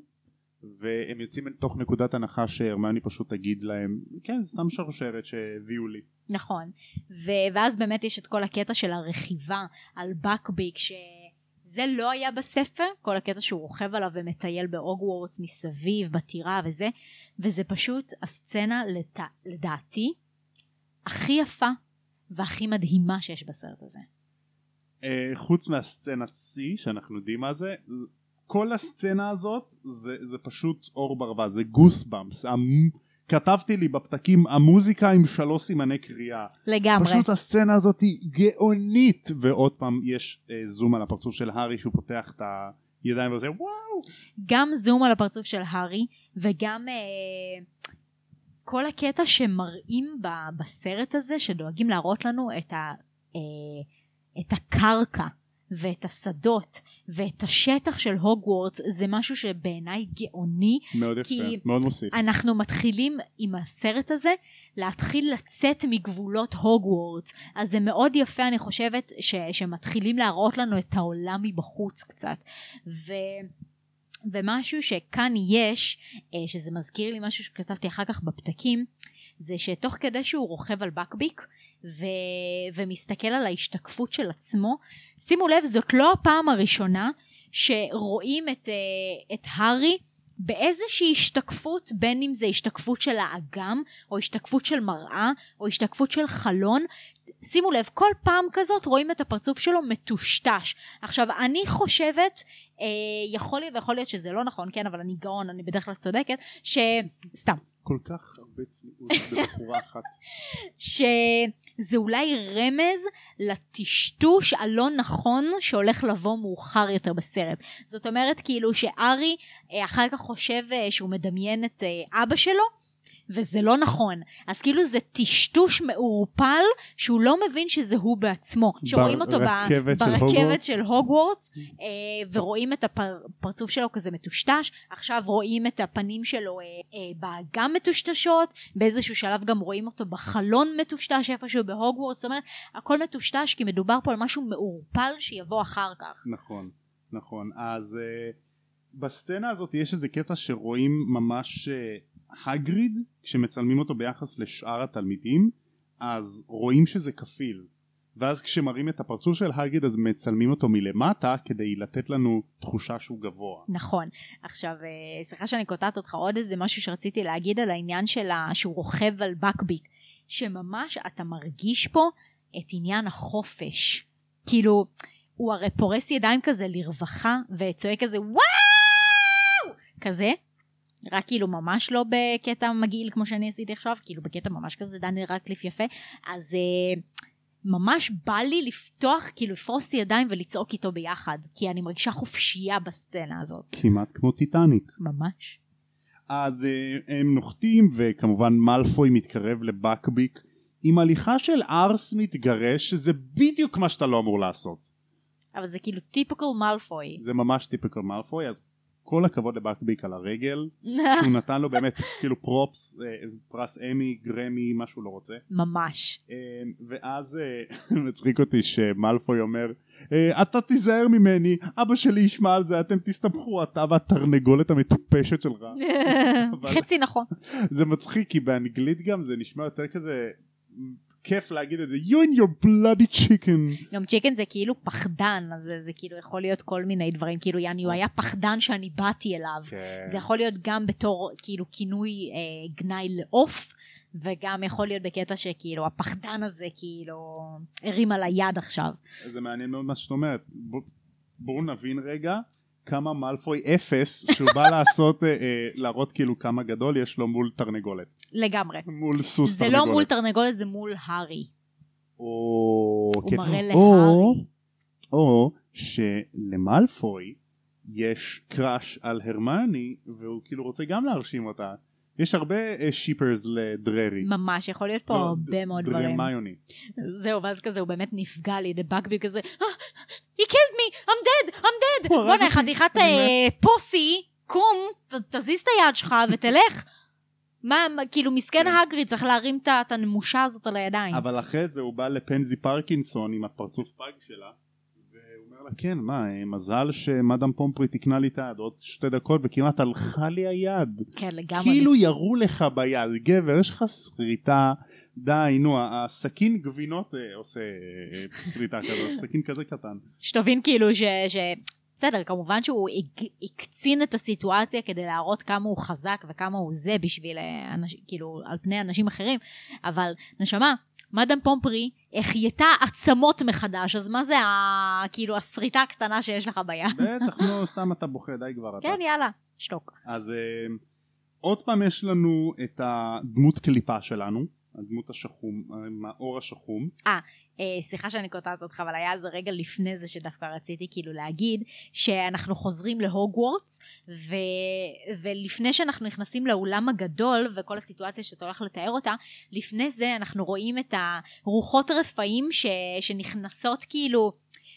והם יוצאים מתוך נקודת הנחה שהרמיוני פשוט תגיד להם כן זה סתם שרשרת שהביאו לי נכון. ו- ואז באמת יש את כל הקטע של הרכיבה על בקביק, שזה לא היה בספר, כל הקטע שהוא רוכב עליו ומטייל בהוגוורטס מסביב, בטירה וזה, וזה פשוט הסצנה לת... לדעתי הכי יפה והכי מדהימה שיש בסרט הזה. אה, חוץ מהסצנת שיא שאנחנו יודעים מה זה כל הסצנה הזאת זה, זה פשוט אור ברווז זה גוס במפס כתבתי לי בפתקים המוזיקה עם שלוש סימני קריאה לגמרי. פשוט הסצנה הזאת היא גאונית. ועוד פעם יש אה, זום על הפרצוף של הארי שהוא פותח את הידיים ועושה וואו גם זום על הפרצוף של הארי וגם אה, כל הקטע שמראים ב- בסרט הזה שדואגים להראות לנו את, ה, אה, את הקרקע ואת השדות ואת השטח של הוגוורטס זה משהו שבעיניי גאוני מאוד יפה מאוד מוסיף. אנחנו מתחילים עם הסרט הזה להתחיל לצאת מגבולות הוגוורטס. אז זה מאוד יפה אני חושבת ש, שמתחילים להראות לנו את העולם מבחוץ קצת. ו, ומשהו שכאן יש אה, שזה מזכיר לי משהו שכתבתי אחר כך בפתקים זה שתוך כדי שהוא רוכב על בקביק ו... ומסתכל על ההשתקפות של עצמו שימו לב זאת לא הפעם הראשונה שרואים את, אה, את הארי באיזושהי השתקפות בין אם זה השתקפות של האגם או השתקפות של מראה או השתקפות של חלון. שימו לב כל פעם כזאת רואים את הפרצוף שלו מטושטש. עכשיו אני חושבת אה, יכול להיות ויכול להיות שזה לא נכון כן אבל אני גאון אני בדרך כלל צודקת שסתם כל כך הרבה צניעות בבחורה אחת שזה אולי רמז לטשטוש הלא נכון שהולך לבוא מאוחר יותר בסרט. זאת אומרת כאילו שארי אה, אחר כך חושב אה, שהוא מדמיין את אה, אבא שלו וזה לא נכון. אז כאילו זה טשטוש מעורפל שהוא לא מבין שזה הוא בעצמו. שרואים אותו ב- ברכבת של ברכבת הוגוורטס? של הוגוורטס אה, ורואים את הפרצוף שלו כזה מטושטש. עכשיו רואים את הפנים שלו אה, אה, באגם מטושטשות. באיזשהו שלב גם רואים אותו בחלון מטושטש איפשהו בהוגוורטס. זאת אומרת הכל מטושטש כי מדובר פה על משהו מעורפל שיבוא אחר כך. נכון נכון אז uh, בסצנה הזאת יש איזה קטע שרואים ממש uh, הגריד כשמצלמים אותו ביחס לשאר התלמידים אז רואים שזה כפיל ואז כשמראים את הפרצוף של הגריד אז מצלמים אותו מלמטה כדי לתת לנו תחושה שהוא גבוה נכון. עכשיו, אה, סליחה שאני קוטעת אותך, עוד איזה משהו שרציתי להגיד על העניין של ה... שהוא רוכב על בקביק, שממש אתה מרגיש פה את עניין החופש. כאילו, הוא הרי פורס ידיים כזה לרווחה, וצועק כזה וואו! כזה. רק כאילו ממש לא בקטע מגעיל כמו שאני עשיתי עכשיו, כאילו בקטע ממש כזה דני רקליף יפה. אז אה, ממש בא לי לפתוח, כאילו לפרוס ידיים ולצעוק איתו ביחד, כי אני מרגישה חופשייה בסצנה הזאת. כמעט כמו טיטניק ממש. אז uh, הם נוחתים וכמובן מאלפוי מתקרב לבקביק עם הליכה של ארס מתגרש שזה בדיוק מה שאתה לא אמור לעשות אבל זה כאילו טיפיקל מאלפוי. זה ממש טיפיקל מאלפוי אז כל הכבוד לבקביק על הרגל שהוא נתן לו באמת כאילו פרופס אה, פרס אמי גרמי מה שהוא לא רוצה ממש. אה, ואז אה, מצחיק אותי שמאלפוי אומר אתה תיזהר ממני אבא שלי ישמע על זה אתם תסתבכו אתה והתרנגולת המטופשת שלך חצי נכון. זה מצחיק כי באנגלית גם זה נשמע יותר כזה כיף להגיד את זה you and your bloody chicken גם צ'יקן זה כאילו פחדן, אז זה, זה כאילו יכול להיות כל מיני דברים, כאילו יעני הוא היה פחדן שאני באתי אליו. כן. זה יכול להיות גם בתור כאילו כינוי אה, גנאי לעוף, וגם יכול להיות בקטע שכאילו הפחדן הזה כאילו הרים על היד עכשיו. זה מעניין מאוד מה שאת אומרת בוא- בואו נבין רגע כמה מאלפוי אפס שהוא בא לעשות אה, אה, להראות כאילו כמה גדול יש לו מול תרנגולת לגמרי. מול סוס זה תרנגולת לא מול תרנגולת, זה מול הארי. או, הוא כן. מראה או, להארי. או שלמאלפוי יש קראש על הרמני והוא כאילו רוצה גם להרשים אותה יש הרבה שיפרס לדררי ממש, יכול להיות פה לא, הרבה מאוד דברים. דרמיוני זהו, ואז כזה הוא באמת נפגע על ידי בקבי כזה, "אה, he killed me, I'm dead, I'm dead. בואנה, חתיכת אה, פוסי, קום, תזיז את היד שלך ותלך. מה, כאילו מסכן כן. הגריד צריך להרים את הנמושה הזאת על הידיים. אבל אחרי זה הוא בא לפנזי פרקינסון עם הפרצוף פג שלה אומר לה כן מה אה, מזל שמאדם פומפרי תיקנה לי את היד עוד שתי דקות וכמעט הלכה לי היד. כן, לגמרי. כאילו ירו לך ביד. גבר יש לך שריטה? די נו הסכין גבינות אה, עושה אה, שריטה כזו סכין כזה קטן. שתבין כאילו ש... ש... בסדר, כמובן שהוא הקצין את הסיטואציה כדי להראות כמה הוא חזק וכמה הוא זה בשביל אה, אנש... כאילו על פני אנשים אחרים, אבל נשמה, מאדם פומפרי החייתה עצמות מחדש, אז מה זה ה... כאילו השריטה הקטנה שיש לך ביד? בטח נו סתם אתה בוכה די כבר אתה כן, יאללה, שתוק. אז אה, עוד פעם יש לנו את הדמות קליפה שלנו הדמות השחום עם האור השחום. אה, סליחה שאני קוטעת אותך, אבל היה איזה רגע לפני זה שדווקא רציתי כאילו להגיד שאנחנו חוזרים להוגוורטס, ו... ולפני שאנחנו נכנסים לאולם הגדול וכל הסיטואציה שאתה הולך לתאר אותה, לפני זה אנחנו רואים את הרוחות רפאים ש... שנכנסות כאילו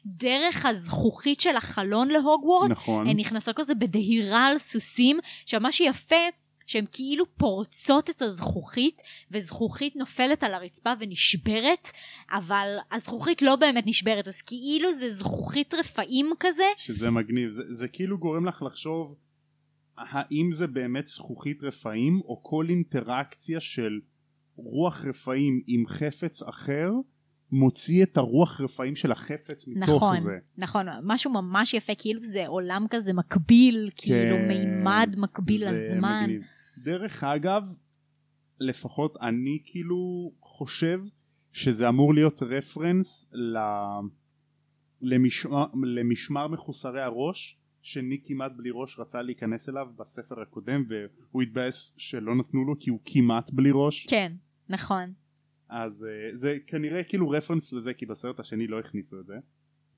דרך הזכוכית של החלון להוגוורטס, נכון. הן נכנסות כזה בדהירה על סוסים, עכשיו מה שיפה שהן כאילו פורצות את הזכוכית וזכוכית נופלת על הרצפה ונשברת אבל הזכוכית לא באמת נשברת. אז כאילו זה זכוכית רפאים כזה. שזה מגניב. זה, זה כאילו גורם לך לחשוב האם זה באמת זכוכית רפאים או כל אינטראקציה של רוח רפאים עם חפץ אחר מוציא את הרוח רפאים של החפץ מתוך נכון זה. נכון. משהו ממש יפה כאילו זה עולם כזה מקביל כאילו כן, מימד מקביל לזמן. מגניב. דרך אגב לפחות אני כאילו חושב שזה אמור להיות רפרנס ל... למשמר, למשמר מחוסרי הראש שניק כמעט בלי ראש רצה להיכנס אליו בספר הקודם והוא התבאס שלא נתנו לו כי הוא כמעט בלי ראש. כן נכון אז uh, זה כנראה כאילו רפרנס לזה כי בסרט השני לא הכניסו את זה.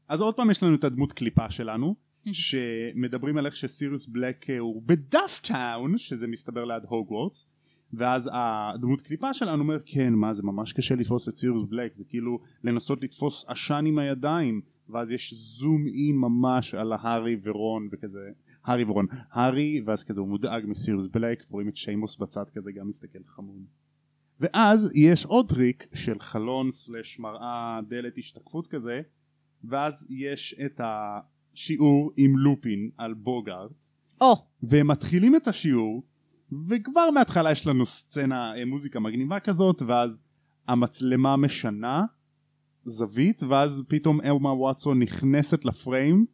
אז עוד פעם יש לנו את הדמות קליפה שלנו שמדברים על איך שסיריוס בלק אה, הוא בדאפטאון שזה מסתבר ליד הוגוורטס ואז הדמות קליפה שלנו אומר כן מה זה ממש קשה לתפוס את סיריוס בלק זה כאילו לנסות לתפוס עשן עם הידיים. ואז יש zoom in ממש על הארי ורון וכזה הארי ורון הארי ואז כזה הוא מודאג מסיריוס בלק ורואים את שיימוס בצד כזה גם מסתכל חמוד ואז יש עוד טריק של חלון סלש מראה דלת השתקפות כזה ואז יש את השיעור עם לופין על בוגארט או. והם מתחילים את השיעור וכבר מההתחלה יש לנו סצנה אה, מוזיקה מגניבה כזאת ואז המצלמה משנה זווית ואז פתאום אמה וואטסון נכנסת לפריים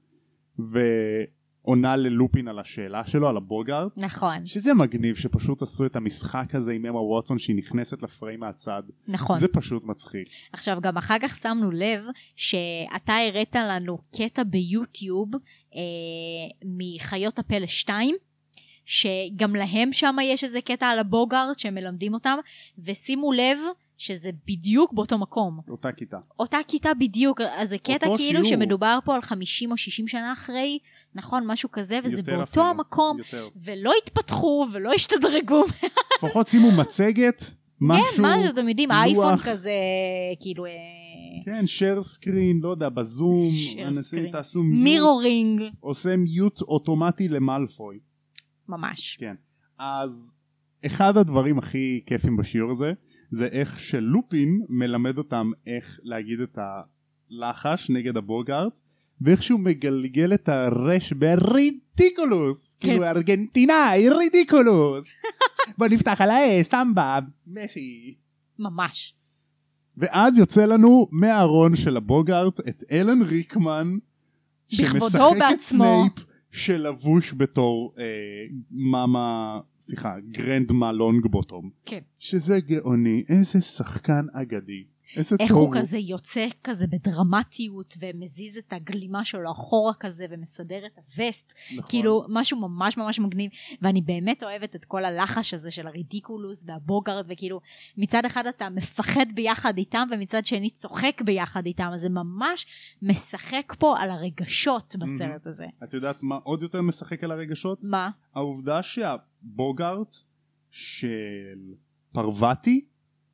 ועונה ללופין על השאלה שלו על הבוגארט נכון. שזה מגניב שפשוט עשו את המשחק הזה עם אמה ווטסון שהיא נכנסת לפריים מהצד. נכון. זה פשוט מצחיק. עכשיו גם אחר כך שמנו לב שאתה הראת לנו קטע ביוטיוב אה, מחיות הפלא 2 שגם להם שם יש איזה קטע על הבוגארט שהם מלמדים אותם ושימו לב שזה בדיוק באותו מקום. אותה כיתה. אותה כיתה בדיוק אז זה קטע כאילו שיעור. שמדובר פה על 50 או 60 שנה אחרי נכון? משהו כזה וזה באותו אפילו, המקום יותר. ולא התפתחו ולא השתדרגו לפחות שימו מצגת משהו כן מה שאתם יודעים לוח. האייפון כזה כאילו אה, כן share screen לא יודע בזום אנשים. תעשו מיוט מירורינג עושה מיוט אוטומטי למלפוי ממש. כן. אז אחד הדברים הכי כיפים בשיעור הזה זה איך שלופין מלמד אותם איך להגיד את הלחש נגד הבוגארט ואיך שהוא מגלגל את הרש ברידיקולוס. כן. כאילו ארגנטינאי רידיקולוס. בוא נפתח על האש סמבה מסי. ממש. ואז יוצא לנו מהארון של הבוגארט את אלן ריקמן, בכבודו שמשחק את ובעצמו. סנייפ, שלבוש בתור אה, mama, סליחה, grandma לונגבוטום. כן. שזה גאוני, איזה שחקן אגדי. איזה איך טוב הוא כזה יוצא כזה בדרמטיות ומזיז את הגלימה שלו אחורה כזה ומסדר את הווסט נכון. כאילו משהו ממש ממש מגניב ואני באמת אוהבת את כל הלחש הזה של הרידיקולוס והבוגארד וכאילו מצד אחד אתה מפחד ביחד איתם ומצד שני צוחק ביחד איתם אז זה ממש משחק פה על הרגשות בסרט הזה. את יודעת מה עוד יותר משחק על הרגשות? מה? העובדה שהבוגארט של פרווטי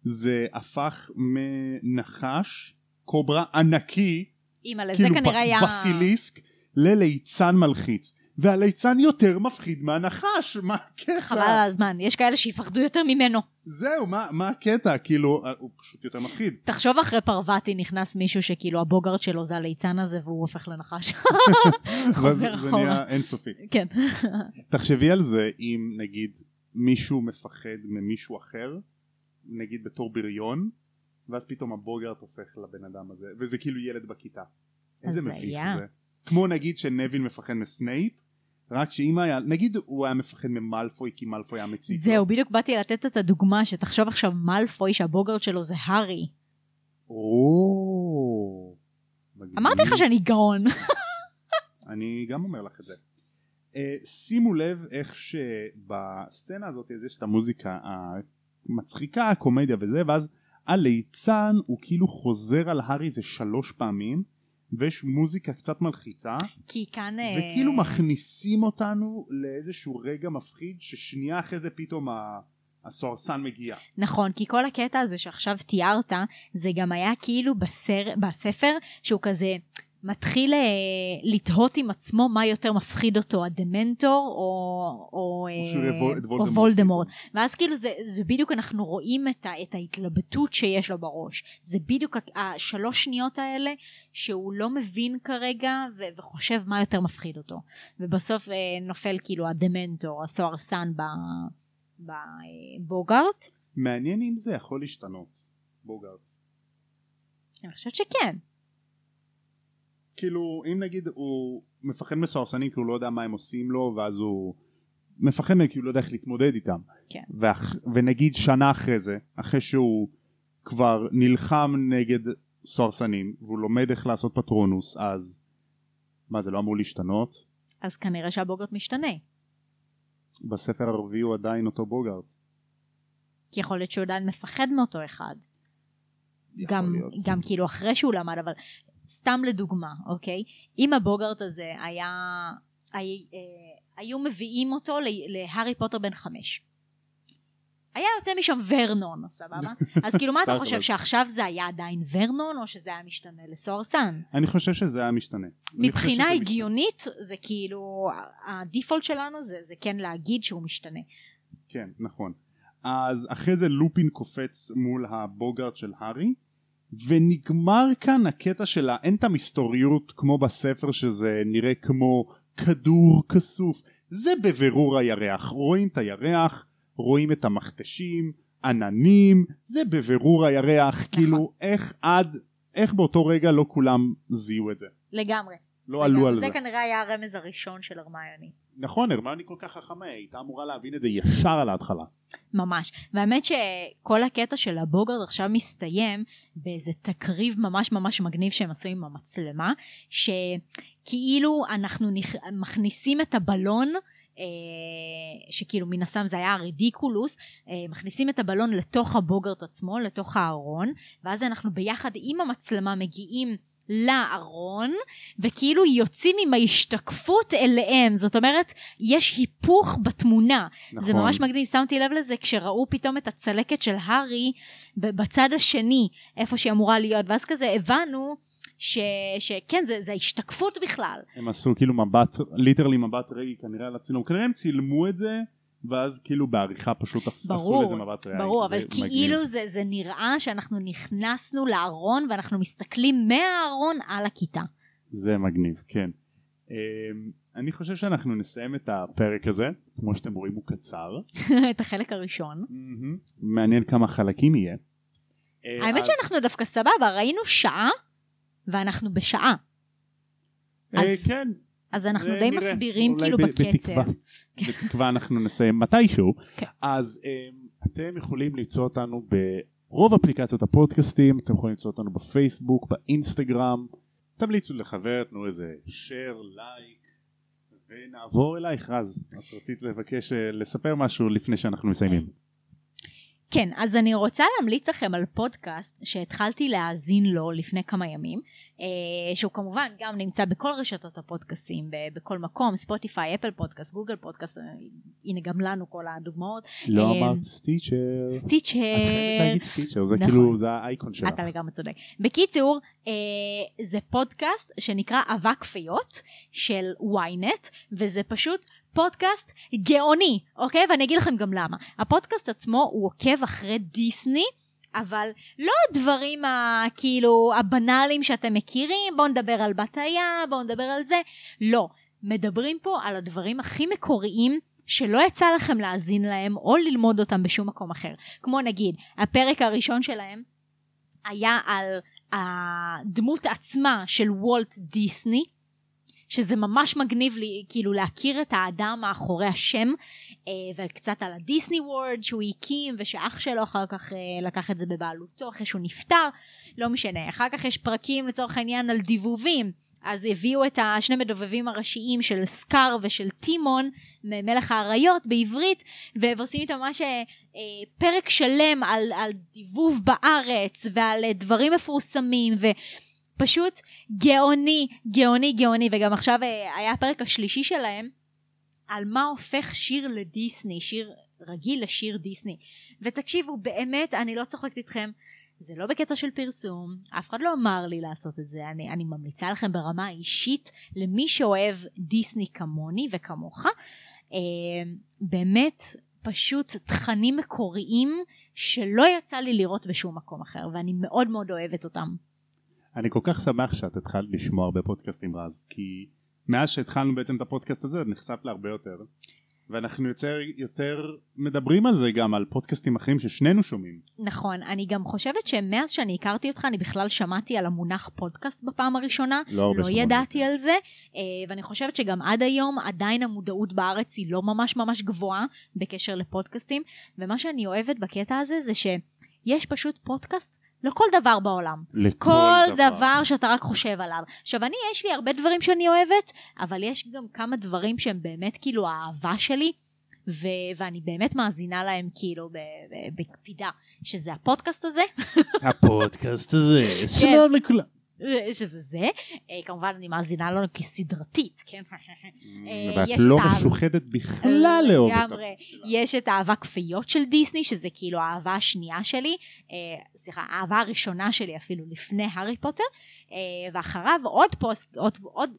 זה הפך מנחש קוברה ענקי אימא'לה זה כאילו כנראה היה... בסיליסק לליצן מלחיץ והליצן יותר מפחיד מהנחש מה הקטע? חבל על הזמן יש כאלה שיפחדו יותר ממנו. זהו מה, מה הקטע כאילו הוא פשוט יותר מפחיד תחשוב אחרי פרווטי נכנס מישהו שכאילו הבוגארד שלו זה הליצן הזה והוא הופך לנחש. חוזר ואז זה אחורה. נהיה אינסופי כן. תחשבי על זה אם נגיד מישהו מפחד ממישהו אחר נגיד בתור בריון ואז פתאום הבוגארט הופך לבן אדם הזה וזה כאילו ילד בכיתה איזה מביך. זה כמו נגיד שנבין מפחד מסנייפ רק שאם היה נגיד הוא היה מפחד ממלפוי כי מלפוי היה מציג לו. זהו, בדיוק באתי לתת את הדוגמה שתחשוב עכשיו מאלפוי שהבוגרד שלו זה הארי. או. אמרתי לך שאני גאון. אני גם אומר לך את זה. Uh, שימו לב איך שבסצנה הזאת אז יש את המוזיקה המצחיקה, הקומדיה וזה, ואז הליצן הוא כאילו חוזר על הארי זה שלוש פעמים, ויש מוזיקה קצת מלחיצה, כי כאן... אה, וכאילו מכניסים אותנו לאיזשהו רגע מפחיד, ששנייה אחרי זה פתאום ה- הסוהרסן מגיע. נכון, כי כל הקטע הזה שעכשיו תיארת, זה גם היה כאילו בסר, בספר, שהוא כזה מתחיל אה, לתהות עם עצמו מה יותר מפחיד אותו, הדמנטור או, או, אה, וול- או וולדמורט. וולדמורט. ואז כאילו זה, זה בדיוק אנחנו רואים את, ה, את ההתלבטות שיש לו בראש. זה בדיוק השלוש שניות האלה שהוא לא מבין כרגע ו, וחושב מה יותר מפחיד אותו. ובסוף אה, נופל כאילו הדמנטור, הסוהרסן ב- בבוגארט. מעניין אם זה יכול להשתנות. בוגארד. אני חושבת שכן. כאילו אם נגיד הוא מפחד מסוהרסנים כי הוא לא יודע מה הם עושים לו ואז הוא מפחד מהם כי הוא לא יודע איך להתמודד איתם כן. ואח, ונגיד שנה אחרי זה אחרי שהוא כבר נלחם נגד סוהרסנים והוא לומד איך לעשות פטרונוס אז מה זה לא אמור להשתנות אז כנראה שהבוגארט משתנה. בספר הרביעי הוא עדיין אותו בוגארד כי יכול להיות שהוא עדיין מפחד מאותו אחד. גם, להיות. גם כאילו אחרי שהוא למד, אבל סתם לדוגמה, אוקיי? אם הבוגארט הזה היה... הי, אה, היו מביאים אותו להארי פוטר בן חמש. היה יוצא משם ורנון, סבבה? אז כאילו מה אתה חושב, שעכשיו זה היה עדיין ורנון, או שזה היה משתנה לסוהרסן? אני חושב שזה היה משתנה מבחינה הגיונית, זה כאילו, הדיפולט שלנו זה, זה כן להגיד שהוא משתנה. כן, נכון. אז אחרי זה לופין קופץ מול הבוגארד של הארי, ונגמר כאן הקטע שלה, אין את המסתוריות כמו בספר שזה נראה כמו כדור כסוף. זה בבירור הירח. רואים את הירח, רואים את המכתשים, עננים, זה בבירור הירח. כאילו, איך עד, איך באותו רגע לא כולם זיהו את זה. לגמרי. לא עלו על זה זה. כנראה היה הרמז הראשון של הרמיוני. נכון, הרמני כל כך חכמה, היא הייתה אמורה להבין את זה ישר על ההתחלה. ממש. והאמת שכל הקטע של הבוגרד עכשיו מסתיים באיזה תקריב ממש ממש מגניב שהם עשו עם המצלמה, שכאילו אנחנו נכ... מכניסים את הבלון אה, שכאילו מן הסתם זה היה הרדיקולוס, אה, מכניסים את הבלון לתוך הבוגרט עצמו, לתוך הארון, ואז אנחנו ביחד עם המצלמה מגיעים לארון, וכאילו יוצאים עם ההשתקפות אליהם, זאת אומרת, יש היפוך בתמונה. נכון. זה ממש מגניב, שמתי לב לזה כשראו פתאום את הצלקת של הארי בצד השני, איפה שהיא אמורה להיות, ואז כזה הבנו ש, שכן, זה, זה ההשתקפות בכלל. הם עשו כאילו מבט, ליטרלי מבט ראי כנראה על הצילום, כנראה הם צילמו את זה ואז כאילו בעריכה פשוט עשו לזה מבט ראי. ברור, זה אבל מגניב. כאילו זה, זה נראה שאנחנו נכנסנו לארון ואנחנו מסתכלים מהארון על הכיתה. זה מגניב, כן. אמ, אני חושב שאנחנו נסיים את הפרק הזה, כמו שאתם רואים הוא קצר. את החלק הראשון. מעניין כמה חלקים יהיה. אה, האמת שאנחנו דווקא סבבה, ראינו שעה, ואנחנו בשעה. אה, אז- כן, אז אנחנו די נראה. מסבירים כאילו בקצב. בתקווה. בתקווה אנחנו נסיים מתישהו. כן. אז אה, אתם יכולים למצוא אותנו ברוב אפליקציות הפודקאסטים, אתם יכולים למצוא אותנו בפייסבוק, באינסטגרם. תמליצו לחבר, תנו איזה share, לייק, ונעבור אלייך רז. את רצית לבקש אה, לספר משהו לפני שאנחנו מסיימים. כן, אז אני רוצה להמליץ לכם על פודקאסט שהתחלתי להאזין לו לפני כמה ימים, אה, שהוא כמובן גם נמצא בכל רשתות הפודקאסטים, ב- בכל מקום, ספוטיפיי, אפל פודקאסט, גוגל פודקאסט, אה, הנה גם לנו כל הדוגמאות, לא אה, אמרת סטיצ'ר. סטיצ'ר. את חייבת להגיד סטיצ'ר, זה נכון. כאילו, זה האייקון שלך. אתה לגמרי צודק. בקיצור, זה פודקאסט שנקרא אבק פיות של ynet, וזה פשוט פודקאסט גאוני, אוקיי? ואני אגיד לכם גם למה. הפודקאסט עצמו הוא עוקב אחרי דיסני. אבל לא הדברים ה, כאילו הבנאליים שאתם מכירים, בואו נדבר על בתיה, בואו נדבר על זה, לא. מדברים פה על הדברים הכי מקוריים שלא יצא לכם להאזין להם או ללמוד אותם בשום מקום אחר. כמו נגיד, הפרק הראשון שלהם היה על הדמות עצמה של וולט דיסני, שזה ממש מגניב לי כאילו להכיר את האדם מאחורי השם אה, וקצת על הדיסני וורד שהוא הקים ושאח שלו אחר כך אה, לקח את זה בבעלותו אחרי שהוא נפטר. לא משנה אחר כך יש פרקים לצורך העניין על דיבובים. אז הביאו את השני מדובבים הראשיים של סקאר ושל טימון מלך האריות בעברית ועושים איתם ממש אה, פרק שלם על, על דיבוב בארץ ועל דברים מפורסמים ופשוט גאוני גאוני גאוני וגם עכשיו אה, היה הפרק השלישי שלהם על מה הופך שיר לדיסני שיר רגיל לשיר דיסני ותקשיבו באמת אני לא צוחקת איתכם זה לא בקטע של פרסום, אף אחד לא אמר לי לעשות את זה, אני, אני ממליצה לכם ברמה האישית למי שאוהב דיסני כמוני וכמוך, אה, באמת פשוט תכנים מקוריים שלא יצא לי לראות בשום מקום אחר, ואני מאוד מאוד אוהבת אותם. אני כל כך שמח שאת התחלת לשמוע הרבה פודקאסטים רז, כי מאז שהתחלנו בעצם את הפודקאסט הזה נחשפת להרבה יותר, ואנחנו יותר, יותר מדברים על זה גם על פודקאסטים אחרים ששנינו שומעים. נכון, אני גם חושבת שמאז שאני הכרתי אותך אני בכלל שמעתי על המונח פודקאסט בפעם הראשונה, לא לא ידעתי. על זה, אה, ואני חושבת שגם עד היום עדיין המודעות בארץ היא לא ממש ממש גבוהה בקשר לפודקאסטים, ומה שאני אוהבת בקטע הזה זה שיש פשוט פודקאסט לכל דבר בעולם. לכל כל דבר. דבר שאתה רק חושב עליו. עכשיו אני, יש לי הרבה דברים שאני אוהבת, אבל יש גם כמה דברים שהם באמת כאילו האהבה שלי, ו- ואני באמת מאזינה להם כאילו בקפידה, שזה הפודקאסט הזה, הפודקאסט הזה, כן. שלום לכולם. שזה זה, אה, כמובן אני מאזינה לו כסדרתית, כן? אה, ואת לא משוחדת בכלל לאהוב אותה. לגמרי. יש את האהבה כפיות של דיסני, שזה כאילו האהבה השנייה שלי, אה, סליחה, האהבה הראשונה שלי אפילו לפני הארי פוטר, ואחריו עוד פוסט, עוד, עוד,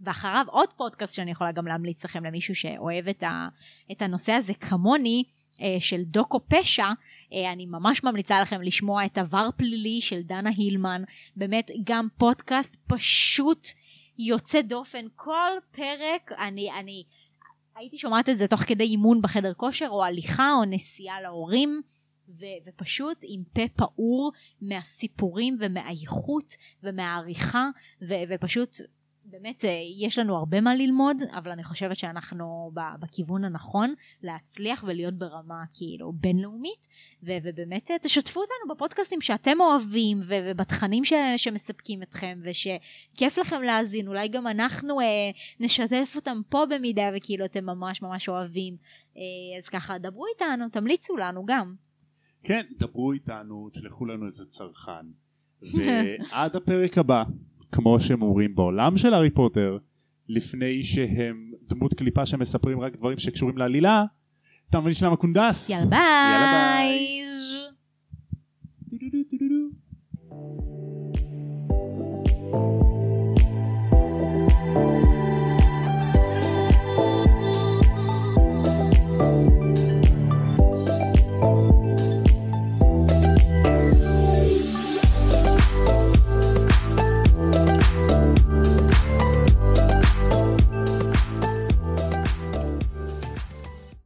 ואחריו עוד פודקאסט שאני יכולה גם להמליץ לכם למישהו שאוהב את, ה, את הנושא הזה כמוני. אה, של דוקו פשע, אה, אני ממש ממליצה לכם לשמוע את עבר פלילי של דנה הילמן, באמת גם פודקאסט פשוט יוצא דופן, כל פרק אני, אני הייתי שומעת את זה תוך כדי אימון בחדר כושר או הליכה או נסיעה להורים ו- ופשוט עם פה פעור מהסיפורים ומהאיכות ומהעריכה ו- ופשוט באמת אה, יש לנו הרבה מה ללמוד אבל אני חושבת שאנחנו בכיוון הנכון להצליח ולהיות ברמה כאילו בינלאומית. ו- ובאמת אה, תשתפו אותנו בפודקאסטים שאתם אוהבים ו- ובתכנים ש- שמספקים אתכם ושכיף לכם להאזין. אולי גם אנחנו אה, נשתף אותם פה במידה וכאילו אתם ממש ממש אוהבים. אה, אז ככה דברו איתנו תמליצו לנו גם. כן, דברו איתנו, תשלחו לנו איזה צרכן. ועד הפרק הבא, כמו שהם אומרים בעולם של הארי פוטר, לפני שהם דמות קליפה שמספרים רק דברים שקשורים לעלילה, אתה מבין שלמה קונדס? יאללה ביי, יאללה ביי.